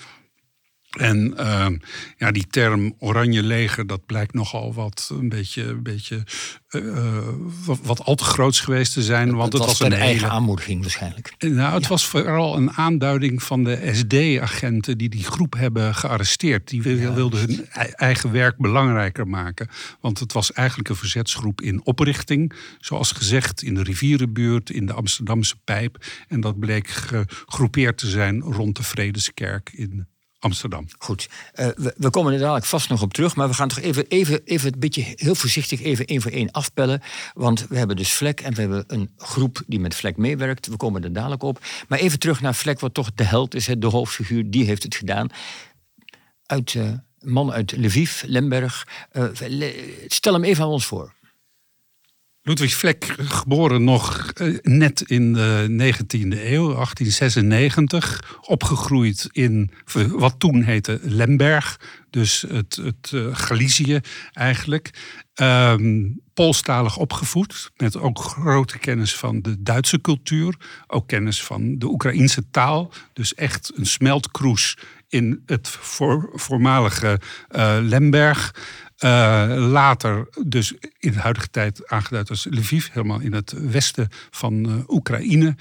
En ehm, ja, die term oranje leger, dat blijkt nogal wat een beetje, een beetje uh, wat, wat, al te groots geweest te zijn. Want het, het was, was, een eigen aanmoediging waarschijnlijk. Nou, het was vooral een aanduiding van de SD-agenten die die groep hebben gearresteerd. Die wilden hun eigen werk belangrijker maken. Want het was eigenlijk een verzetsgroep in oprichting. Zoals gezegd, in de rivierenbuurt, in de Amsterdamse pijp. En dat bleek gegroepeerd te zijn rond de Vredeskerk in Amsterdam. Goed, uh, we, komen er dadelijk vast nog op terug, maar we gaan toch even, even, even een beetje heel voorzichtig even één voor één afpellen. Want we hebben dus Vlek en we hebben een groep die met Vlek meewerkt. We komen er dadelijk op. Maar even terug naar Vlek, wat toch de held is, de hoofdfiguur, die heeft het gedaan. Uit, uh, man uit Lviv, Lemberg. Uh, stel hem even aan ons voor. Ludwig Vlek, geboren nog net in de 19e eeuw, 1896. Opgegroeid in wat toen heette Lemberg, dus het, het uh, Galicië eigenlijk. Um, Poolstalig opgevoed, met ook grote kennis van de Duitse cultuur. Ook kennis van de Oekraïnse taal. Dus echt een smeltkroes in het voor, voormalige uh, Lemberg. Uh, later, dus in de huidige tijd aangeduid als Lviv, helemaal in het westen van uh, Oekraïne.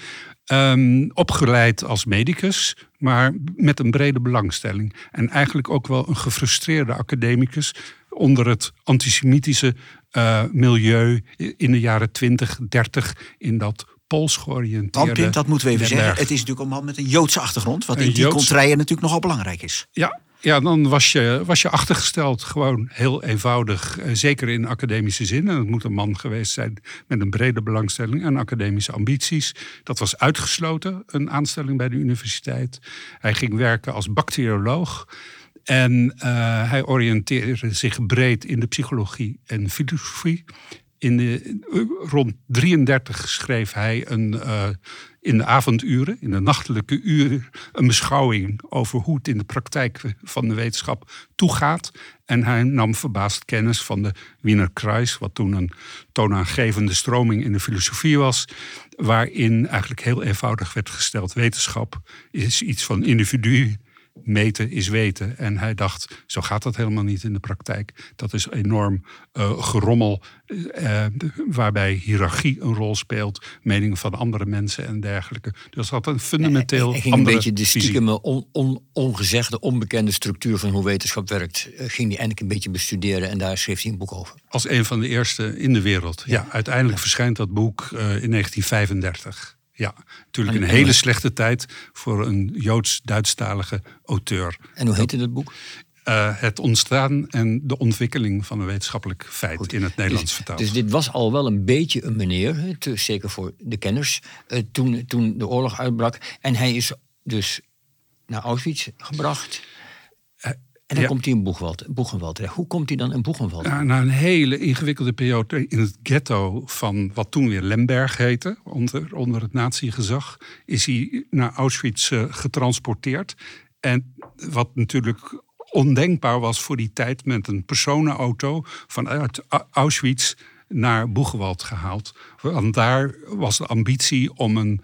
Um, opgeleid als medicus, maar met een brede belangstelling. En eigenlijk ook wel een gefrustreerde academicus onder het antisemitische uh, milieu in de jaren 20, 30 in dat Pools georiënteerde. Dat moeten we even zeggen. Het is natuurlijk een man met een Joodse achtergrond, wat in die Joods... contraien natuurlijk nogal belangrijk is. Ja, ja, dan was je, was je achtergesteld. Gewoon heel eenvoudig. Zeker in academische zin. En het moet een man geweest zijn met een brede belangstelling en academische ambities. Dat was uitgesloten, een aanstelling bij de universiteit. Hij ging werken als bacterioloog. En uh, hij oriënteerde zich breed in de psychologie en filosofie. In de, rond 33 schreef hij een, uh, in de avonduren, in de nachtelijke uren, een beschouwing over hoe het in de praktijk van de wetenschap toegaat. En hij nam verbaasd kennis van de Wiener Kreis, wat toen een toonaangevende stroming in de filosofie was, waarin eigenlijk heel eenvoudig werd gesteld: wetenschap is iets van individu meten is weten. En hij dacht, zo gaat dat helemaal niet in de praktijk. Dat is enorm uh, gerommel, uh, waarbij hiërarchie een rol speelt, meningen van andere mensen en dergelijke. Dus dat had een fundamenteel. Hij ging een beetje de stiekeme, on, on, ongezegde, onbekende structuur van hoe wetenschap werkt, uh, ging hij eindelijk een beetje bestuderen en daar schreef hij een boek over. Als een van de eerste in de wereld. Ja, ja uiteindelijk ja. verschijnt dat boek in 1935. Ja, natuurlijk een hele slechte tijd voor een Joods-Duitsstalige auteur. En hoe heette dat boek? Uh, het ontstaan en de ontwikkeling van een wetenschappelijk feit Goed. in het Nederlands dus, vertaald. Dus dit was al wel een beetje een meneer, te, zeker voor de kenners, uh, toen, toen de oorlog uitbrak. En hij is dus naar Auschwitz gebracht. En dan ja. komt hij in Boegenwald terecht. Hoe komt hij dan in Boegenwald? Ja, na een hele ingewikkelde periode in het ghetto van wat toen weer Lemberg heette, onder, onder het nazi-gezag, is hij naar Auschwitz uh, getransporteerd. En wat natuurlijk ondenkbaar was voor die tijd met een personenauto vanuit Auschwitz naar Boegenwald gehaald. Want daar was de ambitie om een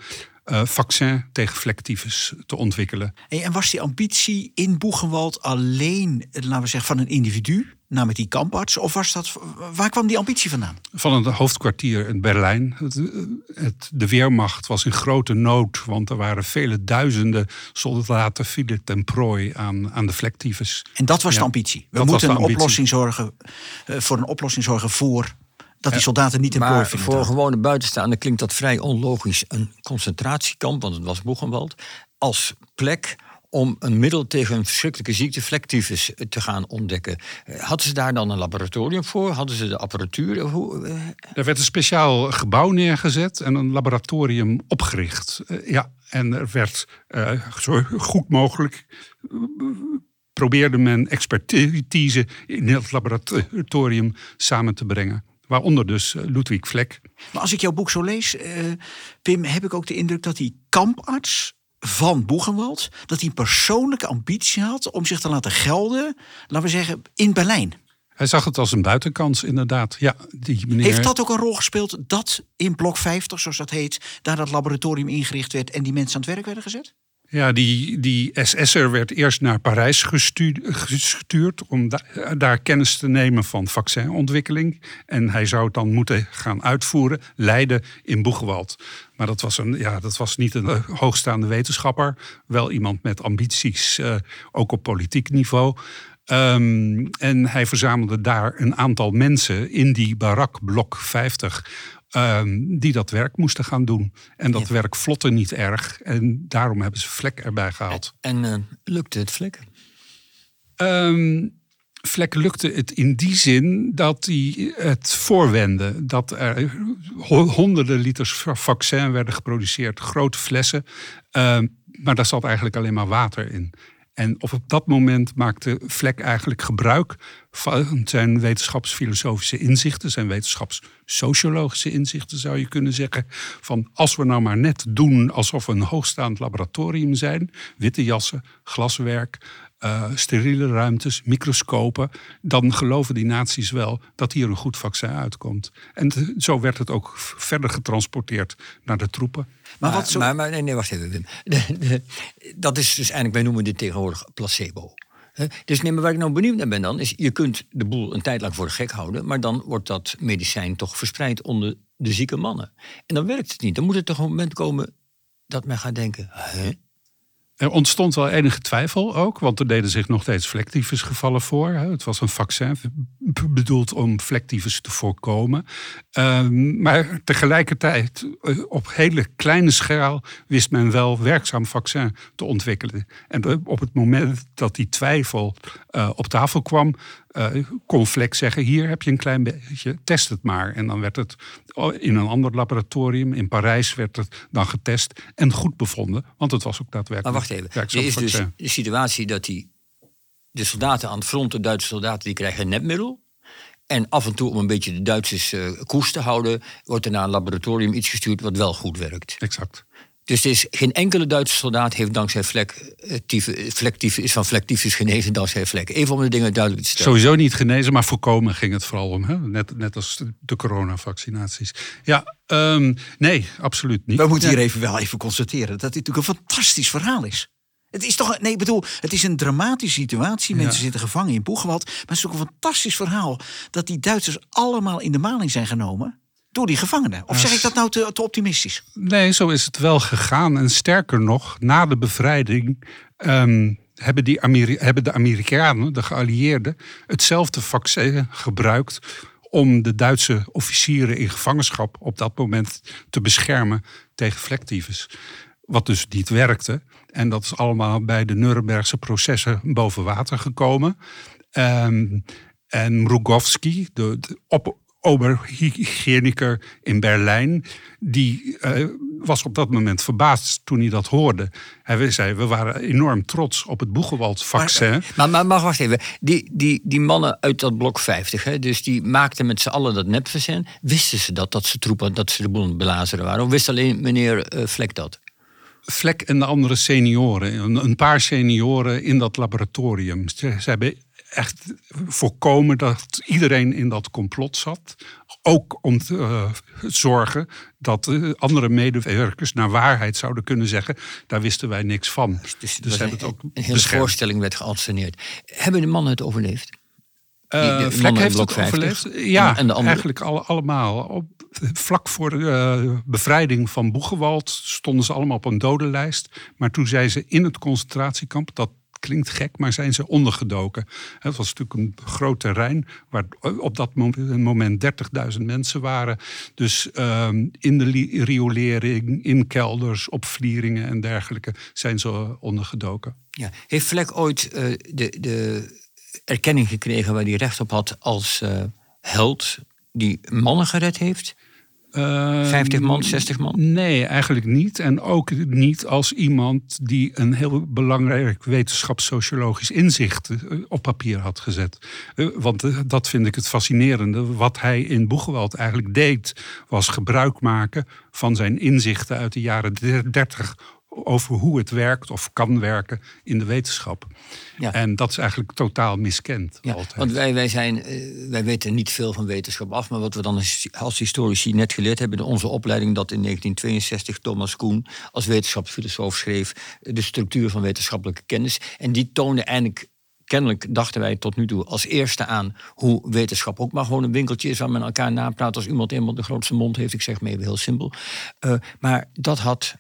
uh, vaccin tegen vlektyfus te ontwikkelen. En, was die ambitie in Boegenwald alleen, laten we zeggen, van een individu? Namelijk die kamparts? Of was dat, waar kwam die ambitie vandaan? Van het hoofdkwartier in Berlijn. Het, het, de Weermacht was in grote nood, want er waren vele duizenden soldaten vielen ten prooi aan, aan de vlektyfus. En dat was ja, de ambitie. We moeten een oplossing zorgen, uh, voor een oplossing zorgen voor dat die soldaten niet in maar voor gewone buitenstaanden klinkt dat vrij onlogisch. Een concentratiekamp, want het was Boegenwald, als plek om een middel tegen een verschrikkelijke ziekte, vlektyfus, te gaan ontdekken. Hadden ze daar dan een laboratorium voor? Hadden ze de apparatuur? Hoe, er werd een speciaal gebouw neergezet en een laboratorium opgericht. Uh, ja, en er werd uh, zo goed mogelijk probeerde men expertise in het laboratorium samen te brengen. Waaronder dus Ludwig Vlek. Maar als ik jouw boek zo lees, uh, Pim, heb ik ook de indruk dat die kamparts van Boegenwald... dat hij een persoonlijke ambitie had om zich te laten gelden... laten we zeggen, in Berlijn. Hij zag het als een buitenkans, inderdaad. Ja, die meneer... Heeft dat ook een rol gespeeld dat in blok 50, zoals dat heet... daar dat laboratorium ingericht werd en die mensen aan het werk werden gezet? Ja, die, die SS'er werd eerst naar Parijs gestu- gestuurd om da- daar kennis te nemen van vaccinontwikkeling. En hij zou het dan moeten gaan uitvoeren, leiden in Boegewald. Maar dat was, een, ja, dat was niet een hoogstaande wetenschapper. Wel iemand met ambities, eh, ook op politiek niveau. Ehm, en hij verzamelde daar een aantal mensen in die barak blok 50. Ehm, die dat werk moesten gaan doen. En dat werk vlotte niet erg. En daarom hebben ze vlek erbij gehaald. En eh, lukte het vlek? Ehm Vlek lukte het in die zin dat hij het voorwende. Dat er ho- honderden liters va- vaccin werden geproduceerd, grote flessen. Ehm, maar daar zat eigenlijk alleen maar water in. En op dat moment maakte Vlek eigenlijk gebruik van zijn wetenschapsfilosofische inzichten, zijn wetenschapssociologische inzichten zou je kunnen zeggen. Van als we nou maar net doen alsof we een hoogstaand laboratorium zijn, witte jassen, glaswerk, eh, steriele ruimtes, microscopen, dan geloven die naties wel dat hier een goed vaccin uitkomt. En t- zo werd het ook verder getransporteerd naar de troepen. Maar wat zo... maar, maar nee, nee, wacht even, Wim. De- de- dat is dus eigenlijk, wij noemen dit tegenwoordig placebo. Hè? Dus nee, maar waar ik nou benieuwd naar ben dan, is je kunt de boel een tijd lang voor de gek houden, maar dan wordt dat medicijn toch verspreid onder de zieke mannen. En dan werkt het niet. Dan moet er toch een moment komen dat men gaat denken, hè? Er ontstond wel enige twijfel ook, want er deden zich nog steeds vlektyfusgevallen voor. Het was een vaccin bedoeld om vlektyfus te voorkomen. Ehm, maar tegelijkertijd, eh, op hele kleine schaal, wist men wel werkzaam vaccin te ontwikkelen. En op het moment dat die twijfel eh, op tafel kwam, kon Vlek zeggen: Hier heb je een klein beetje, test het maar. En dan werd het oh, in een ander laboratorium in Parijs werd het dan getest en goed bevonden, want het was ook daadwerkelijk. Maar wacht even. Er is dus de situatie dat die, de soldaten aan het front, de Duitse soldaten, die krijgen een nepmiddel. En af en toe, om een beetje de Duitsers eh, koers te houden, wordt er naar een laboratorium iets gestuurd wat wel goed werkt. Exact. Dus is, geen enkele Duitse soldaat heeft dankzij vlek, eh, is van vlektyfus genezen dankzij vlek. Even om de dingen duidelijk te stellen. Sowieso niet genezen, maar voorkomen ging het vooral om. Hè? Net, net als de- coronavaccinaties. Ja, ehm, nee, absoluut niet. We moeten hier even wel even constateren dat dit natuurlijk een fantastisch verhaal is. Het is toch, een- nee, ik bedoel, het is een dramatische situatie. Mensen Ja. zitten gevangen in Boegewald. Maar het is ook een fantastisch verhaal dat die Duitsers allemaal in de maling zijn genomen door die gevangenen. Of zeg ik dat nou te, te optimistisch? Nee, zo is het wel gegaan. En sterker nog, na de bevrijding ehm, hebben, die Ameri- hebben de Amerikanen, de geallieerden, hetzelfde vaccin gebruikt om de Duitse officieren in gevangenschap op dat moment te beschermen tegen vlektyfus. Wat dus niet werkte. En dat is allemaal bij de Nurembergse processen boven water gekomen. Ehm, en Mrugowski, de, de op, oberhygiëniker in Berlijn, die eh, was op dat moment verbaasd toen hij dat hoorde. Hij zei, we waren enorm trots op het Boegewald-vaccin. Maar, maar, maar wacht even. Die, die, die mannen uit dat blok 50, hè, dus die maakten met z'n allen dat nepvaccin. Wisten ze dat, dat ze troepen, dat ze de boel belazeren waren? Of wist alleen meneer eh, Vlek dat? Vlek en de andere senioren, een, een paar senioren in dat laboratorium. Ze, ze hebben echt voorkomen dat iedereen in dat complot zat. Ook om te eh, zorgen dat eh, andere medewerkers naar waarheid zouden kunnen zeggen. Daar wisten wij niks van. Dus, Dus, dus ze hebben het ook een hele beschermd. voorstelling werd geanceneerd. Hebben de mannen het overleefd? Eh, de Vlek heeft het 50. overleefd. Ja, En de andere? eigenlijk alle, allemaal. Op, vlak voor de bevrijding van Boegewald stonden ze allemaal op een dodenlijst. Maar toen zijn ze in het concentratiekamp, dat klinkt gek, maar zijn ze ondergedoken. Het was natuurlijk een groot terrein waar op dat moment, moment 30.000 mensen waren. Dus ehm, in de riolering, in kelders, op vlieringen en dergelijke zijn ze ondergedoken. Ja. Heeft Vlek ooit eh, de, de erkenning gekregen waar hij recht op had als eh, held die mannen gered heeft? Ehm, 50 man, 60 man? Nee, eigenlijk niet. En ook niet als iemand die een heel belangrijk wetenschapssociologisch inzicht eh, op papier had gezet. Eh, Want eh, dat vind ik het fascinerende. Wat hij in Boegewald eigenlijk deed, was gebruik maken van zijn inzichten uit de jaren 30 over hoe het werkt of kan werken in de wetenschap. Ja. En dat is eigenlijk totaal miskend. Ja, altijd. want wij, wij, zijn, eh, wij weten niet veel van wetenschap af, maar wat we dan als, als historici net geleerd hebben in onze opleiding, dat in 1962 Thomas Kuhn als wetenschapsfilosoof schreef de structuur van wetenschappelijke kennis. En die toonde eigenlijk kennelijk dachten wij tot nu toe als eerste aan hoe wetenschap ook maar gewoon een winkeltje is waar men elkaar napraat als iemand eenmaal de grootste mond heeft. Ik zeg maar even heel simpel. Uh, maar dat had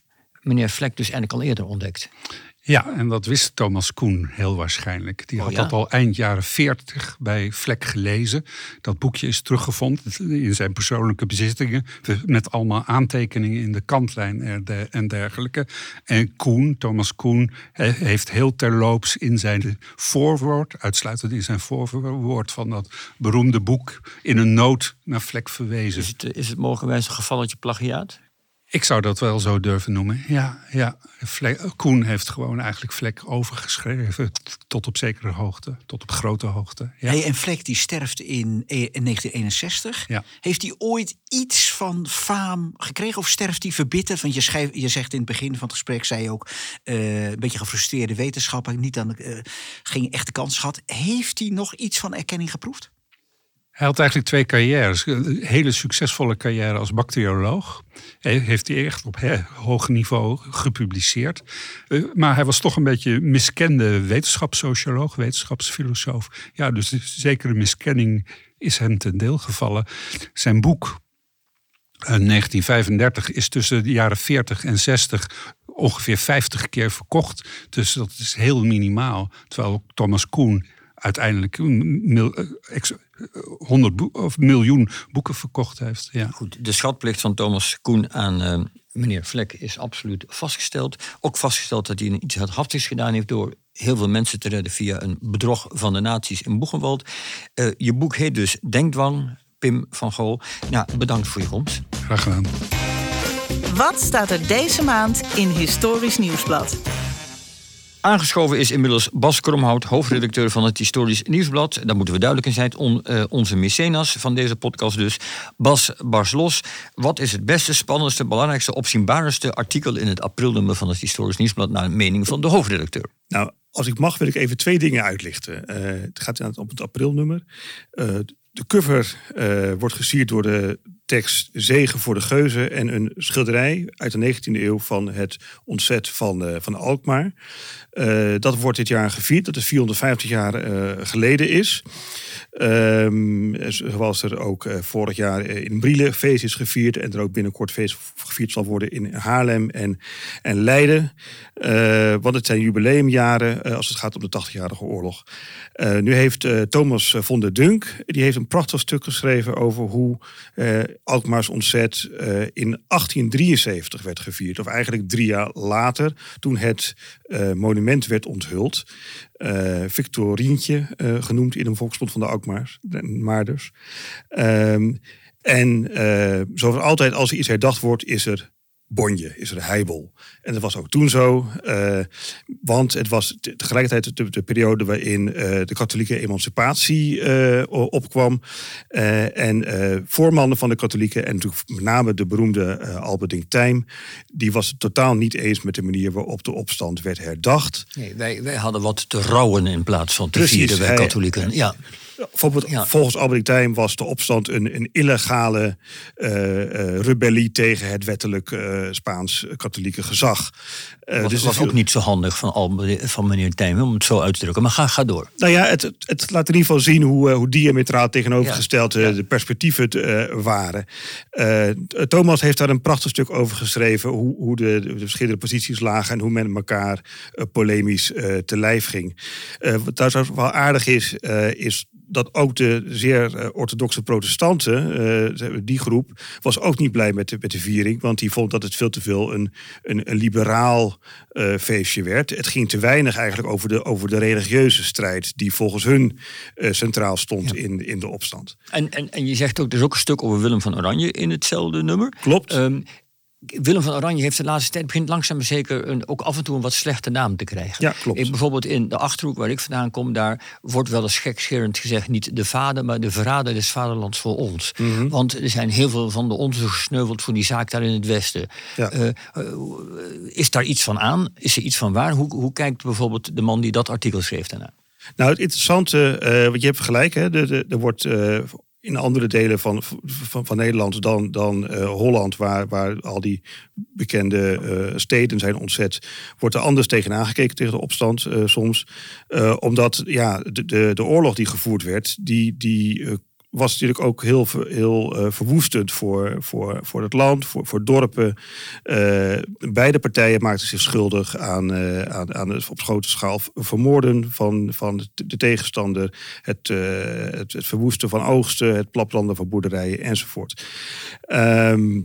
meneer Vlek dus eigenlijk al eerder ontdekt. Ja, en dat wist Thomas Koen heel waarschijnlijk. Die Oh, had ja? dat al eind jaren 40 bij Vlek gelezen. Dat boekje is teruggevonden in zijn persoonlijke bezittingen. Met allemaal aantekeningen in de kantlijn en de- en dergelijke. En Koen, Thomas Koen, he- heeft heel terloops in zijn voorwoord, uitsluitend in zijn voorwoord van dat beroemde boek, in een noot naar Vlek verwezen. Is het, is het mogelijkerwijs een gevalletje plagiaat? Ik zou dat wel zo durven noemen. Ja, ja. Vlek, Koen heeft gewoon eigenlijk Vlek overgeschreven. Tot op zekere hoogte, tot op grote hoogte. Ja. Hey, en Vlek die sterft in, eh, in 1961. Ja. Heeft hij ooit iets van faam gekregen of sterft hij verbitterd? Want je, schrijf, je zegt in het begin van het gesprek, zei je ook... eh, een beetje gefrustreerde wetenschapper, niet aan de, eh, geen echte kans gehad. Heeft hij nog iets van erkenning geproefd? Hij had eigenlijk twee carrières. Een hele succesvolle carrière als bacterioloog. Hij heeft hij echt op hoog niveau gepubliceerd. Eh, maar hij was toch een beetje miskende wetenschapssocioloog, wetenschapsfilosoof. Ja, dus zekere miskenning is hem ten deel gevallen. Zijn boek eh, 1935 is tussen de jaren 40 en 60 ongeveer 50 keer verkocht. Dus dat is heel minimaal. Terwijl Thomas Kuhn uiteindelijk een mil, eh, ex- eh, 100 boe- of miljoen boeken verkocht heeft. Ja. Goed, de schatplicht van Thomas Koen aan eh, meneer Vlek is absoluut vastgesteld. Ook vastgesteld dat hij een iets hardhaftigs gedaan heeft door heel veel mensen te redden via een bedrog van de naties in Boegenwald. Eh, je boek heet dus Denkdwang, Pim van Gool. Nou, bedankt voor je komst. Graag gedaan. Wat staat er deze maand in Historisch Nieuwsblad? Aangeschoven is inmiddels Bas Kromhout, hoofdredacteur van het Historisch Nieuwsblad. Daar moeten we duidelijk in zijn. On, eh, onze mecenas van deze podcast dus. Bas Barslos, wat is het beste, spannendste, belangrijkste, opzienbarendste artikel in het aprilnummer van het Historisch Nieuwsblad naar mening van de hoofdredacteur? Nou, als ik mag, wil ik even twee dingen uitlichten. Eh, het gaat om het aprilnummer. Eh, de cover wordt gesierd door de tekst Zegen voor de Geuzen en een schilderij uit de 19e eeuw van het ontzet van, van Alkmaar. Eh, dat wordt dit jaar gevierd, dat het 450 jaar eh, geleden is. Zoals er ook eh, vorig jaar eh, in Brielen feest is gevierd en er ook binnenkort feest gevierd zal worden in Haarlem en, en Leiden. Eh, want het zijn jubileumjaren eh, als het gaat om de 80-jarige oorlog. Eh, nu heeft eh, Thomas von der Dunk, die heeft een prachtig stuk geschreven over hoe eh Alkmaars ontzet eh, in 1873 werd gevierd. Of eigenlijk drie jaar later, toen het eh, werd onthuld. Eh, Victorientje eh, genoemd in een volksmond van de Alkmaars, de Maarders. Ehm, en eh, zoals altijd als er iets herdacht wordt, is er bonje, is er heibel. En dat was ook toen zo, eh, want het was te- tegelijkertijd de, de periode waarin eh, de katholieke emancipatie eh, opkwam. En voormannen van de katholieken, en natuurlijk met name de beroemde Alberding Tijm, die was het totaal niet eens met de manier waarop de opstand werd herdacht. Nee, wij, wij hadden wat te rouwen in plaats van te Precies, vieren, wij hij- katholieken. Ja. Bijvoorbeeld, Ja. volgens Albert Tijm was de opstand een, een illegale eh, rebellie tegen het wettelijk eh, Spaans-katholieke gezag. Dat dus was ook niet zo handig van, van meneer Tijm, om het zo uit te drukken. Maar ga, ga door. Nou ja, het, het, laat in ieder geval zien hoe, hoe diametraal tegenovergesteld de perspectieven waren. Thomas heeft daar een prachtig stuk over geschreven, hoe, hoe de, de verschillende posities lagen en hoe men elkaar polemisch te lijf ging. Wat daar zo wel aardig is, is dat ook de zeer eh, orthodoxe protestanten, eh, die groep, was ook niet blij met de, met de viering. Want die vond dat het veel te veel een, een, een liberaal eh, feestje werd. Het ging te weinig eigenlijk over de, over de religieuze strijd die volgens hun centraal stond in, in de opstand. En, en, en je zegt ook, er is ook een stuk over Willem van Oranje in hetzelfde nummer. Klopt. Ehm, Willem van Oranje heeft de laatste tijd begint langzaam maar zeker een, ook af en toe een wat slechte naam te krijgen. Ja, klopt. Ik, bijvoorbeeld in de achterhoek waar ik vandaan kom, daar wordt wel eens gekscherend gezegd niet de vader, maar de verrader des vaderlands voor ons. Mhm. Want er zijn heel veel van de onze gesneuveld voor die zaak daar in het westen. Ja. Eh, eh, is daar iets van aan? Is er iets van waar? Hoe, hoe kijkt bijvoorbeeld de man die dat artikel schreef daarna? Nou, het interessante, eh want je hebt gelijk, hè, de- er wordt in andere delen van, van, van Nederland dan, dan eh, Holland, waar, waar al die bekende eh, steden zijn ontzet, wordt er anders tegenaan gekeken tegen de opstand eh, soms. Omdat ja, de, de, de oorlog die gevoerd werd, die, die was natuurlijk ook heel, heel eh, verwoestend voor, voor, voor het land, voor, voor dorpen. Eh, beide partijen maakten zich schuldig aan, eh, aan, aan het op grote schaal vermoorden van, van de, de tegenstander, het, het, het verwoesten van oogsten, het plaplanden van boerderijen enzovoort. Ehm,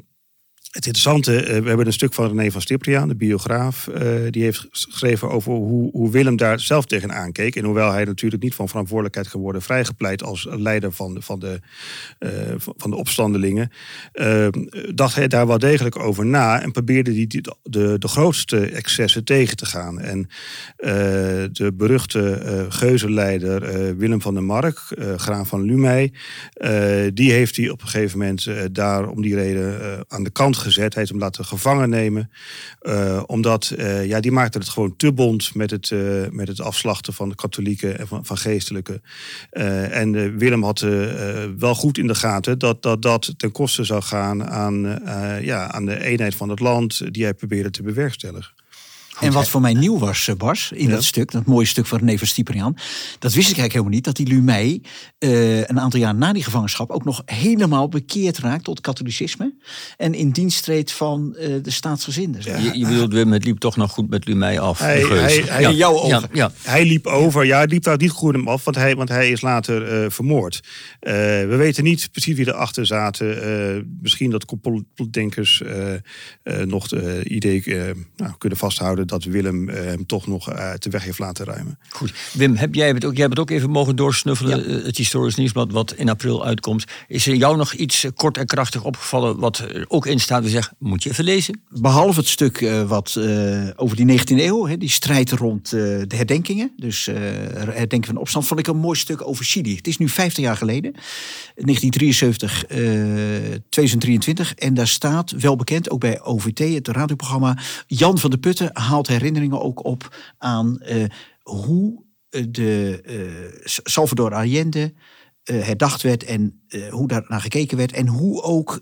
het interessante, eh, we hebben een stuk van René van Stipriaan, de biograaf, eh, die heeft geschreven over hoe, Willem daar zelf tegenaan keek. En hoewel hij natuurlijk niet van verantwoordelijkheid geworden vrijgepleit als leider van de, van de, eh, van de opstandelingen, eh, dacht hij daar wel degelijk over na en probeerde die- de, de grootste excessen tegen te gaan. En de beruchte geuzenleider Willem van der Mark, graan van Lumey, die heeft hij op een gegeven moment daar om die reden aan de kant gezet. Hij heeft hem laten gevangen nemen. eh, omdat eh, ja, die maakte het gewoon te bond met het, eh, met het afslachten van de katholieken en van, van geestelijken. En Willem had wel goed in de gaten dat dat, dat ten koste zou gaan aan, ja, aan de eenheid van het land die hij probeerde te bewerkstelligen. En wat voor mij nieuw was, eh, Bas, in Ja. dat stuk, dat mooie stuk van René van dat wist ik eigenlijk helemaal niet, dat die Lumey eh, een aantal jaar na die gevangenschap ook nog helemaal bekeerd raakt tot katholicisme en in dienst treedt van eh, de staatsgezinden. Je, je bedoelt, Wim, het liep toch nog goed met Lumey af. Hij- hij- hij- ja, in jouw ja, ogen. ja. Hij liep over, ja, hij liep daar niet goed hem af, want hij, want hij is later eh, vermoord. Eh, we weten niet precies wie erachter zaten. Eh, misschien dat complotdenkers eh, eh, nog het idee eh, nou, kunnen vasthouden dat Willem eh, hem toch nog eh, te weg heeft laten ruimen. Goed. Wim, heb jij, het ook, jij hebt het ook even mogen doorsnuffelen, eh, het historisch nieuwsblad wat in april uitkomt. Is er jou nog iets kort en krachtig opgevallen wat er ook in staat? We zeggen, moet je even lezen. Behalve het stuk eh, wat eh, over die 19e eeuw, hè, die strijd rond eh, de herdenkingen, dus eh herdenken van de opstand, vond ik een mooi stuk over Chili. Het is nu 50 jaar geleden, 1973, eh 2023. En daar staat, wel bekend, ook bij OVT, het radioprogramma, Jan van de Putten haalt herinneringen ook op aan eh, hoe eh, de eh, Salvador Allende herdacht werd en hoe daar naar gekeken werd. En hoe ook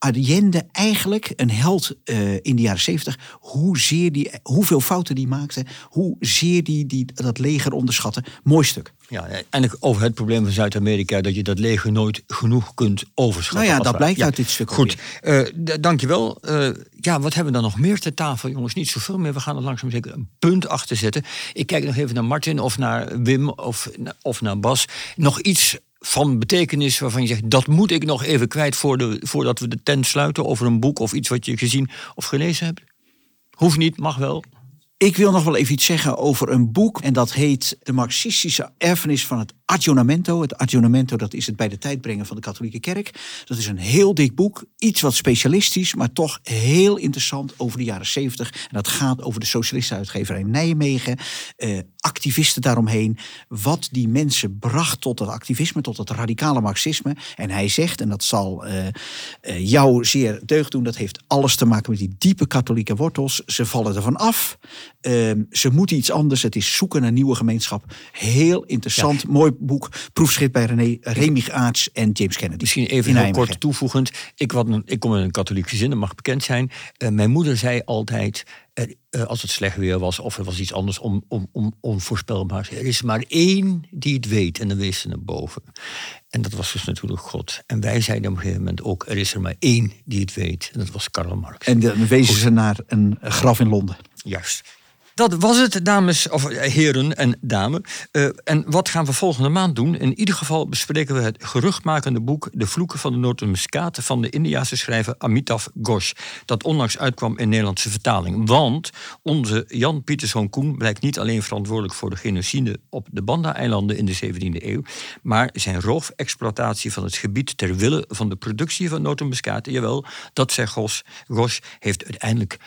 Allende eigenlijk een held eh, in de jaren zeventig. Hoezeer die, hoeveel fouten die maakte. Hoezeer die, die dat leger onderschatte. Mooi stuk. Ja, eigenlijk over het probleem van Zuid-Amerika, dat je dat leger nooit genoeg kunt overschatten. Nou ja, dat blijkt uit dit stuk Goed, d- dankjewel. Eh ja, wat hebben we dan nog meer ter tafel, jongens? Niet zoveel meer. We gaan er langzaam zeker een punt achter zetten. Ik kijk nog even naar Martin of naar Wim of, of naar Bas. Nog iets van betekenis waarvan je zegt, dat moet ik nog even kwijt voor de, voordat we de tent sluiten over een boek of iets wat je gezien of gelezen hebt? Hoeft niet, mag wel. Ik wil nog wel even iets zeggen over een boek. En dat heet De Marxistische Erfenis van het Aggiornamento. Het Aggiornamento, dat is het bij de tijd brengen van de katholieke kerk. Dat is een heel dik boek. Iets wat specialistisch, maar toch heel interessant over de jaren zeventig. En dat gaat over de socialistische uitgeverij Nijmegen. Eh, activisten daaromheen. Wat die mensen bracht tot het activisme, tot het radicale marxisme. En hij zegt, en dat zal eh, eh, jou zeer deugd doen... dat heeft alles te maken met die diepe katholieke wortels. Ze vallen ervan af. Ehm, ze moeten iets anders. Het is zoeken naar nieuwe gemeenschap. Heel interessant, mooi boek. Proefschrift bij René Remig Aarts en James Kennedy. Misschien in even heel kort toevoegend. Ik, wat, ik kom uit een katholiek gezin, dat mag bekend zijn. Eh, mijn moeder zei altijd, eh, eh, als het slecht weer was of er was iets anders om, om, om, onvoorspelbaar. Er is maar één die het weet en dan wees ze naar boven. En dat was dus natuurlijk God. En wij zeiden op een gegeven moment ook, er is er maar één die het weet. En dat was Karl Marx. En dan wezen ze naar een graf in Londen. Juist. Dat was het, dames of eh, heren en dames. Uh, en wat gaan we volgende maand doen? In ieder geval bespreken we het geruchtmakende boek De Vloeken van de Notenmuskaat van de Indiase schrijver Amitav Ghosh. Dat onlangs uitkwam in Nederlandse vertaling. Want onze Jan Pieterszoon Koen blijkt niet alleen verantwoordelijk voor de genocide op de Banda-eilanden in de 17e eeuw, maar zijn roofexploitatie van het gebied ter wille van de productie van notenmuskaat, jawel, dat zegt Ghosh, Ghosh heeft uiteindelijk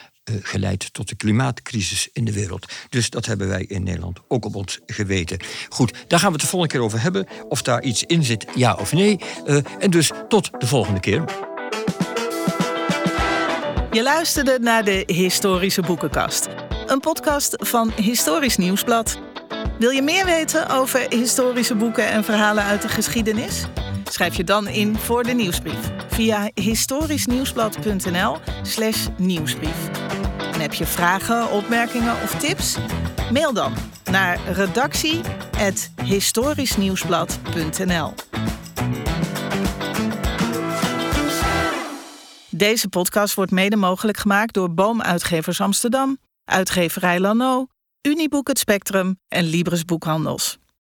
geleid tot de klimaatcrisis in de wereld. Dus dat hebben wij in Nederland ook op ons geweten. Goed, daar gaan we het de volgende keer over hebben. Of daar iets in zit, ja of nee. Uh, en dus tot de volgende keer. Je luisterde naar de Historische Boekenkast. Een podcast van Historisch Nieuwsblad. Wil je meer weten over historische boeken en verhalen uit de geschiedenis? Schrijf je dan in voor de nieuwsbrief via historischnieuwsblad.nl/slash nieuwsbrief. En heb je vragen, opmerkingen of tips? Mail dan naar redactie.historischnieuwsblad.nl. Deze podcast wordt mede mogelijk gemaakt door Boomuitgevers Amsterdam, Uitgeverij Lano, Uniboek Het Spectrum en Libris Boekhandels.